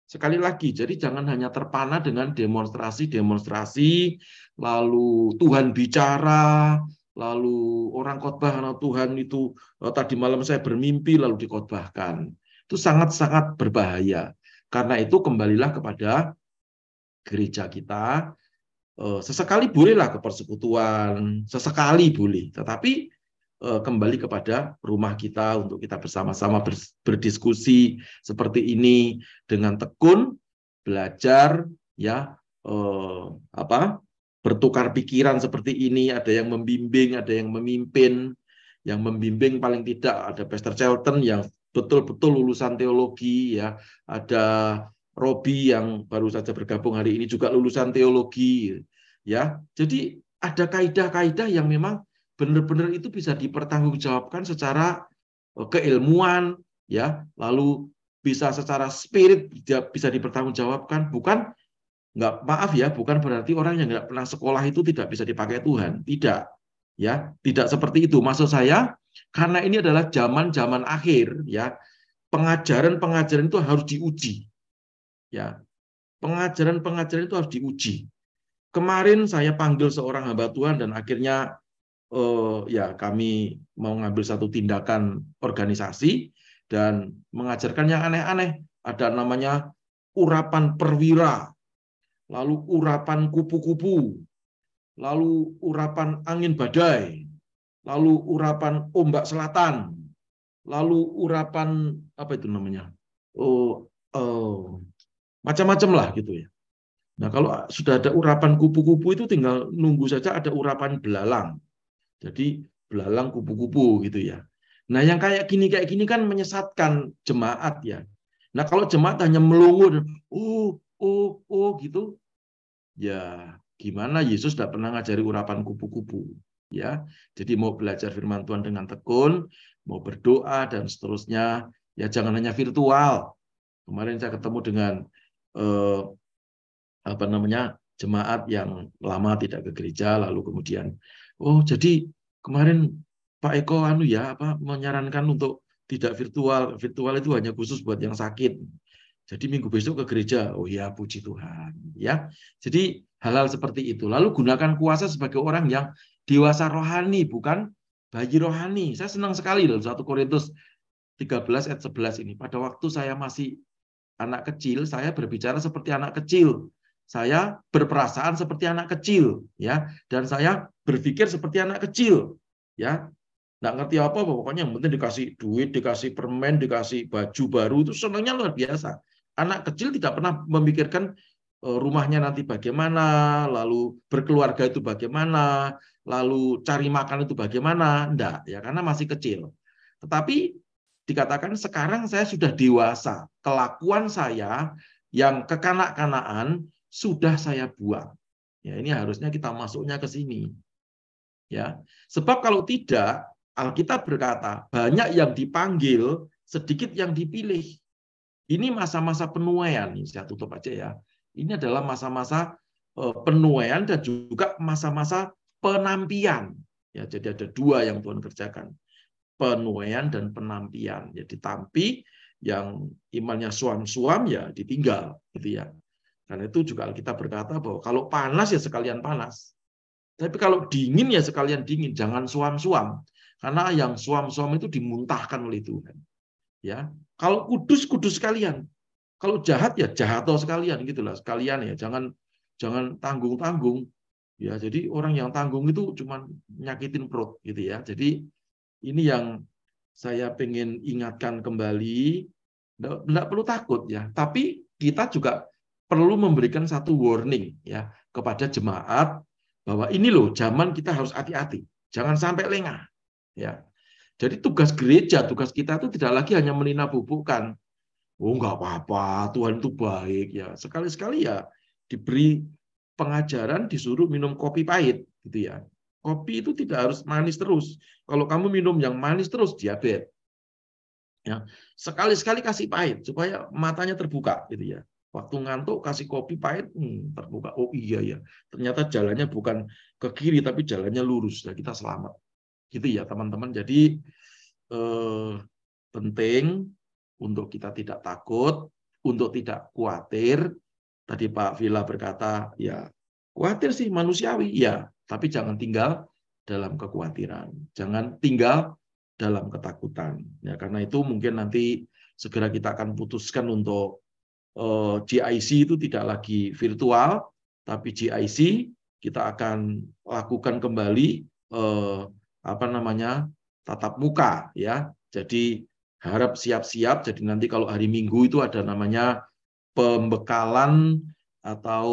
sekali lagi, jadi jangan hanya terpana dengan demonstrasi-demonstrasi, lalu Tuhan bicara, lalu orang khotbah karena Tuhan itu oh, tadi malam saya bermimpi lalu dikhotbahkan. Itu sangat-sangat berbahaya. Karena itu kembalilah kepada gereja kita Eh, sesekali bolehlah ke persekutuan, sesekali boleh, tetapi eh, kembali kepada rumah kita untuk kita bersama-sama berdiskusi seperti ini dengan tekun, belajar, ya eh, apa bertukar pikiran seperti ini, ada yang membimbing, ada yang memimpin, yang membimbing paling tidak ada Pastor Shelton yang betul-betul lulusan teologi, ya. Ada Robi yang baru saja bergabung hari ini juga lulusan teologi ya. Jadi ada kaidah-kaidah yang memang benar-benar itu bisa dipertanggungjawabkan secara eh, keilmuan ya. Lalu bisa secara spirit bisa dipertanggungjawabkan. Bukan nggak maaf ya bukan berarti orang yang nggak pernah sekolah itu tidak bisa dipakai Tuhan. Tidak ya. Tidak seperti itu. Maksud saya karena ini adalah zaman zaman akhir ya. Pengajaran pengajaran itu harus diuji Ya, pengajaran-pengajaran itu harus diuji. Kemarin saya panggil seorang hamba Tuhan dan akhirnya eh, ya kami mau ngambil satu tindakan organisasi dan mengajarkan yang aneh-aneh. Ada namanya urapan perwira, lalu urapan kupu-kupu, lalu urapan angin badai, lalu urapan ombak selatan, lalu urapan apa itu namanya? Oh, oh macam-macam lah gitu ya. Nah kalau sudah ada urapan kupu-kupu itu tinggal nunggu saja ada urapan belalang. Jadi belalang kupu-kupu gitu ya. Nah yang kayak gini kayak gini kan menyesatkan jemaat ya. Nah kalau jemaat hanya melongo, oh oh oh gitu, ya gimana Yesus tidak pernah ngajari urapan kupu-kupu ya. Jadi mau belajar firman Tuhan dengan tekun, mau berdoa dan seterusnya, ya jangan hanya virtual. Kemarin saya ketemu dengan eh, apa namanya jemaat yang lama tidak ke gereja lalu kemudian oh jadi kemarin Pak Eko anu ya apa menyarankan untuk tidak virtual. Virtual itu hanya khusus buat yang sakit. Jadi minggu besok ke gereja. Oh ya puji Tuhan. Ya jadi hal-hal seperti itu. Lalu gunakan kuasa sebagai orang yang dewasa rohani bukan bayi rohani. Saya senang sekali dalam satu Korintus 13 ayat 11 ini. Pada waktu saya masih anak kecil, saya berbicara seperti anak kecil. Saya berperasaan seperti anak kecil, ya, dan saya berpikir seperti anak kecil, ya. Nggak ngerti apa, pokoknya yang penting dikasih duit, dikasih permen, dikasih baju baru itu senangnya luar biasa. Anak kecil tidak pernah memikirkan eh, rumahnya nanti bagaimana, lalu berkeluarga itu bagaimana, lalu cari makan itu bagaimana, enggak ya karena masih kecil. Tetapi dikatakan sekarang saya sudah dewasa, kelakuan saya yang kekanak-kanaan sudah saya buang. Ya, ini harusnya kita masuknya ke sini. Ya. Sebab kalau tidak, Alkitab berkata, banyak yang dipanggil, sedikit yang dipilih. Ini masa-masa penuaian, ini saya tutup aja ya. Ini adalah masa-masa eh, penuaian dan juga masa-masa penampian. Ya, jadi ada dua yang Tuhan kerjakan penuaian dan penampian. Jadi tampi yang imannya suam-suam ya ditinggal gitu ya. Karena itu juga kita berkata bahwa kalau panas ya sekalian panas. Tapi kalau dingin ya sekalian dingin, jangan suam-suam. Karena yang suam-suam itu dimuntahkan oleh Tuhan. Ya, kalau kudus kudus sekalian. Kalau jahat ya jahat sekalian gitulah sekalian ya. Jangan jangan tanggung-tanggung. Ya, jadi orang yang tanggung itu cuma nyakitin perut gitu ya. Jadi ini yang saya pengen ingatkan kembali, tidak perlu takut ya. Tapi kita juga perlu memberikan satu warning ya kepada jemaat bahwa ini loh zaman kita harus hati-hati, jangan sampai lengah ya. Jadi tugas gereja, tugas kita itu tidak lagi hanya menina bubukkan. Oh nggak apa-apa, Tuhan itu baik ya. Sekali-sekali ya diberi pengajaran disuruh minum kopi pahit gitu ya. Kopi itu tidak harus manis terus. Kalau kamu minum yang manis terus diabetes. Ya, sekali-sekali kasih pahit supaya matanya terbuka gitu ya. Waktu ngantuk kasih kopi pahit hmm, terbuka. Oh iya ya. Ternyata jalannya bukan ke kiri tapi jalannya lurus. Ya kita selamat. Gitu ya teman-teman. Jadi eh, penting untuk kita tidak takut, untuk tidak khawatir, Tadi Pak Villa berkata, ya khawatir sih manusiawi, ya, tapi jangan tinggal dalam kekhawatiran. Jangan tinggal dalam ketakutan. Ya, karena itu mungkin nanti segera kita akan putuskan untuk GIC itu tidak lagi virtual, tapi GIC kita akan lakukan kembali uh, apa namanya tatap muka ya. Jadi harap siap-siap. Jadi nanti kalau hari Minggu itu ada namanya pembekalan atau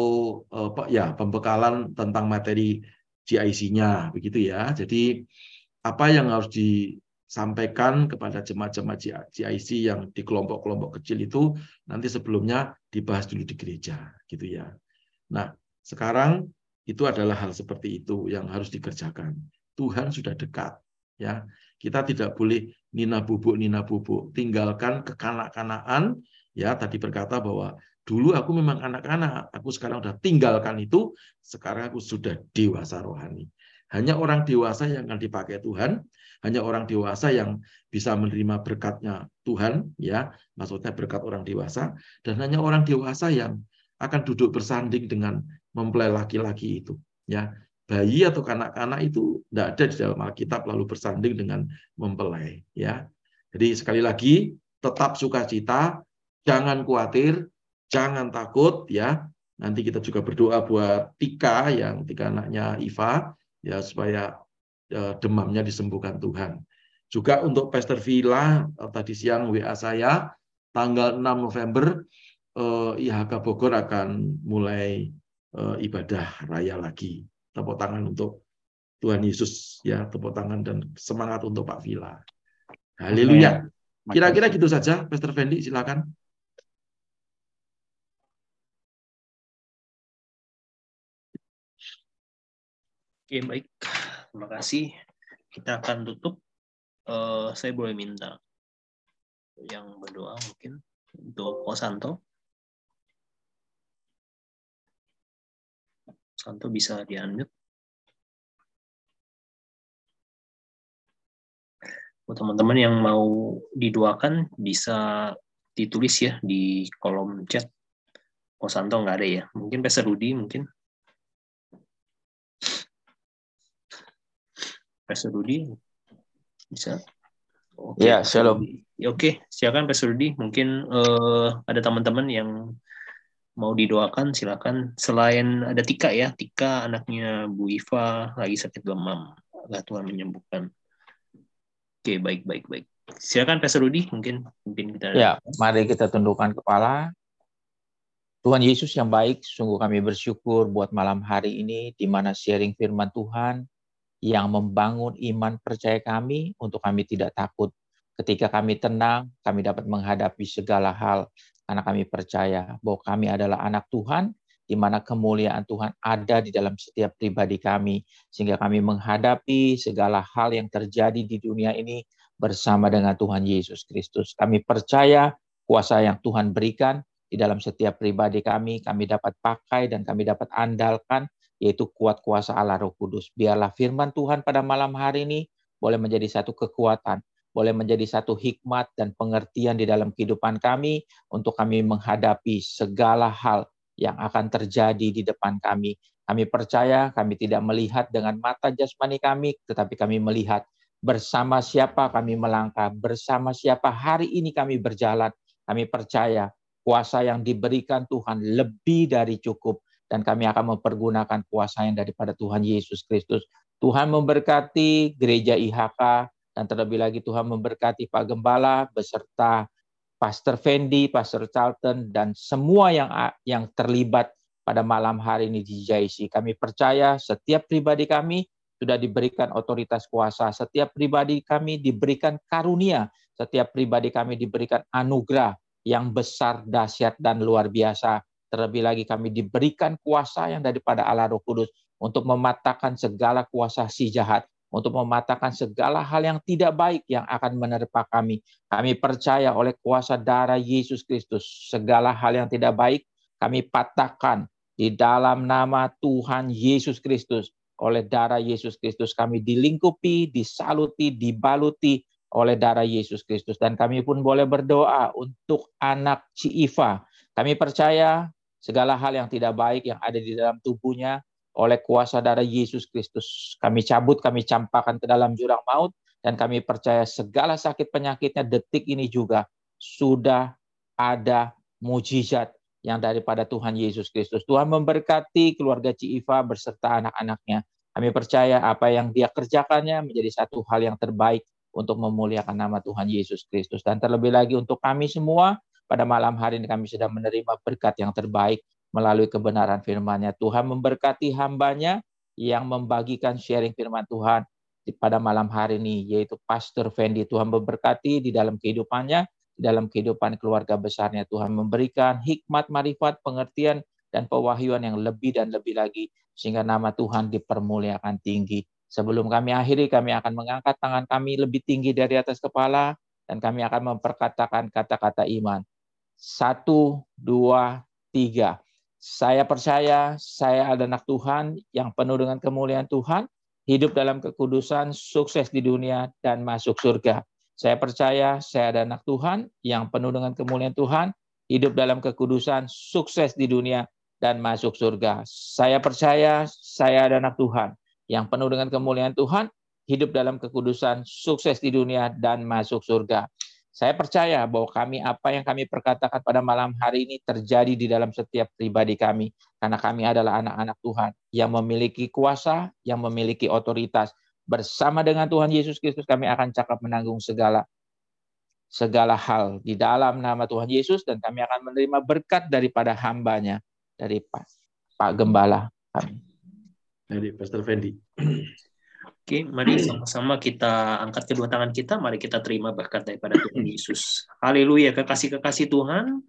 apa ya pembekalan tentang materi GIC-nya begitu ya. Jadi apa yang harus disampaikan kepada jemaat-jemaat GIC yang di kelompok-kelompok kecil itu nanti sebelumnya dibahas dulu di gereja gitu ya. Nah, sekarang itu adalah hal seperti itu yang harus dikerjakan. Tuhan sudah dekat ya. Kita tidak boleh nina bubuk nina bubuk, tinggalkan kekanak-kanaan ya tadi berkata bahwa dulu aku memang anak-anak, aku sekarang sudah tinggalkan itu, sekarang aku sudah dewasa rohani. Hanya orang dewasa yang akan dipakai Tuhan, hanya orang dewasa yang bisa menerima berkatnya Tuhan, ya, maksudnya berkat orang dewasa, dan hanya orang dewasa yang akan duduk bersanding dengan mempelai laki-laki itu, ya. Bayi atau kanak-kanak itu tidak ada di dalam Alkitab lalu bersanding dengan mempelai, ya. Jadi sekali lagi tetap sukacita, jangan khawatir, jangan takut ya. Nanti kita juga berdoa buat Tika yang tiga anaknya Iva ya supaya ya, demamnya disembuhkan Tuhan. Juga untuk Pastor Villa eh, tadi siang WA saya tanggal 6 November eh, IHK Bogor akan mulai eh, ibadah raya lagi. Tepuk tangan untuk Tuhan Yesus ya, tepuk tangan dan semangat untuk Pak Villa. Haleluya. Kira-kira gitu saja, Pastor Fendi, silakan. Oke, baik. Terima kasih. Kita akan tutup. Uh, saya boleh minta yang berdoa mungkin untuk Santo. Santo bisa di-unmute. Buat teman-teman yang mau didoakan bisa ditulis ya di kolom chat. Oh Santo nggak ada ya. Mungkin Pastor Rudi mungkin. Pastor Rudi bisa Oke, ya, shalom. Ya, oke, silakan Pastor Rudi. Mungkin uh, ada teman-teman yang mau didoakan, silakan. Selain ada Tika ya, Tika anaknya Bu Iva lagi sakit demam. Allah Tuhan menyembuhkan. Oke, baik, baik, baik. Silakan Pastor Rudi, mungkin mungkin kita. Ya, mari kita tundukkan kepala. Tuhan Yesus yang baik, sungguh kami bersyukur buat malam hari ini di mana sharing firman Tuhan yang membangun iman percaya kami untuk kami tidak takut. Ketika kami tenang, kami dapat menghadapi segala hal karena kami percaya bahwa kami adalah anak Tuhan di mana kemuliaan Tuhan ada di dalam setiap pribadi kami sehingga kami menghadapi segala hal yang terjadi di dunia ini bersama dengan Tuhan Yesus Kristus. Kami percaya kuasa yang Tuhan berikan di dalam setiap pribadi kami, kami dapat pakai dan kami dapat andalkan yaitu kuat kuasa Allah Roh Kudus. Biarlah firman Tuhan pada malam hari ini boleh menjadi satu kekuatan, boleh menjadi satu hikmat dan pengertian di dalam kehidupan kami untuk kami menghadapi segala hal yang akan terjadi di depan kami. Kami percaya kami tidak melihat dengan mata jasmani kami, tetapi kami melihat bersama siapa kami melangkah, bersama siapa hari ini kami berjalan. Kami percaya kuasa yang diberikan Tuhan lebih dari cukup dan kami akan mempergunakan kuasa yang daripada Tuhan Yesus Kristus. Tuhan memberkati gereja IHK dan terlebih lagi Tuhan memberkati Pak Gembala beserta Pastor Fendi, Pastor Charlton dan semua yang yang terlibat pada malam hari ini di JIC. Kami percaya setiap pribadi kami sudah diberikan otoritas kuasa, setiap pribadi kami diberikan karunia, setiap pribadi kami diberikan anugerah yang besar, dahsyat dan luar biasa. Terlebih lagi kami diberikan kuasa yang daripada Allah Roh Kudus untuk mematahkan segala kuasa si jahat, untuk mematahkan segala hal yang tidak baik yang akan menerpa kami. Kami percaya oleh kuasa darah Yesus Kristus, segala hal yang tidak baik kami patahkan di dalam nama Tuhan Yesus Kristus. Oleh darah Yesus Kristus kami dilingkupi, disaluti, dibaluti oleh darah Yesus Kristus. Dan kami pun boleh berdoa untuk anak Ciifa. Kami percaya segala hal yang tidak baik yang ada di dalam tubuhnya oleh kuasa darah Yesus Kristus. Kami cabut, kami campakkan ke dalam jurang maut, dan kami percaya segala sakit penyakitnya detik ini juga sudah ada mujizat yang daripada Tuhan Yesus Kristus. Tuhan memberkati keluarga Ciifa beserta anak-anaknya. Kami percaya apa yang dia kerjakannya menjadi satu hal yang terbaik untuk memuliakan nama Tuhan Yesus Kristus. Dan terlebih lagi untuk kami semua, pada malam hari ini kami sudah menerima berkat yang terbaik melalui kebenaran firman-Nya. Tuhan memberkati hambanya yang membagikan sharing firman Tuhan pada malam hari ini, yaitu Pastor Fendi. Tuhan memberkati di dalam kehidupannya, di dalam kehidupan keluarga besarnya. Tuhan memberikan hikmat, marifat, pengertian, dan pewahyuan yang lebih dan lebih lagi, sehingga nama Tuhan dipermuliakan tinggi. Sebelum kami akhiri, kami akan mengangkat tangan kami lebih tinggi dari atas kepala, dan kami akan memperkatakan kata-kata iman. Satu, dua, tiga. Saya percaya saya ada anak Tuhan yang penuh dengan kemuliaan Tuhan, hidup dalam kekudusan, sukses di dunia, dan masuk surga. Saya percaya saya ada anak Tuhan yang penuh dengan kemuliaan Tuhan, hidup dalam kekudusan, sukses di dunia, dan masuk surga. Saya percaya saya ada anak Tuhan yang penuh dengan kemuliaan Tuhan, hidup dalam kekudusan, sukses di dunia, dan masuk surga. Saya percaya bahwa kami apa yang kami perkatakan pada malam hari ini terjadi di dalam setiap pribadi kami karena kami adalah anak-anak Tuhan yang memiliki kuasa, yang memiliki otoritas. Bersama dengan Tuhan Yesus Kristus kami akan cakap menanggung segala segala hal di dalam nama Tuhan Yesus dan kami akan menerima berkat daripada hambanya dari Pak, Pak Gembala kami. Dari Pastor Fendi. [CLEARS THROAT] Oke, mari sama-sama kita angkat kedua tangan kita, mari kita terima berkat daripada Tuhan Yesus. Haleluya, kekasih-kekasih Tuhan,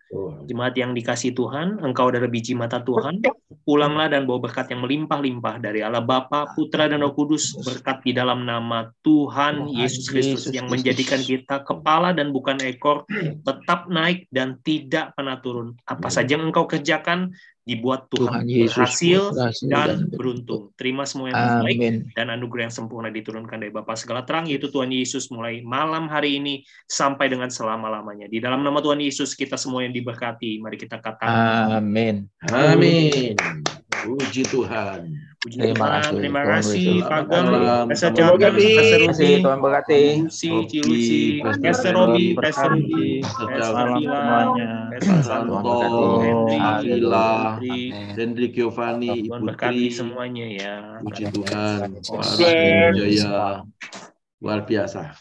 jemaat yang dikasih Tuhan, engkau adalah biji mata Tuhan, pulanglah dan bawa berkat yang melimpah-limpah dari Allah Bapa, Putra, dan Roh Kudus, berkat di dalam nama Tuhan Yesus Kristus yang menjadikan kita kepala dan bukan ekor, tetap naik dan tidak pernah turun. Apa saja yang engkau kerjakan, dibuat Tuhan, Tuhan Yesus berhasil dan, beruntung. Terima semua yang baik dan anugerah yang sempurna diturunkan dari Bapa segala terang yaitu Tuhan Yesus mulai malam hari ini sampai dengan selama-lamanya. Di dalam nama Tuhan Yesus kita semua yang diberkati. Mari kita katakan amin. Amin. Puji Tuhan. Puji terima Tuhan. Kasih. Terima kasih. Pak Gam, Pastor Jangan, Pastor Rusi, Tuhan berkati. Lucy, Cilusi, Pastor Robi, Pastor Rubi, Pastor Santo, Alila, Hendrik Giovanni, Ibu Tri, semuanya ya. Puji Tuhan. Jaya. Luar biasa.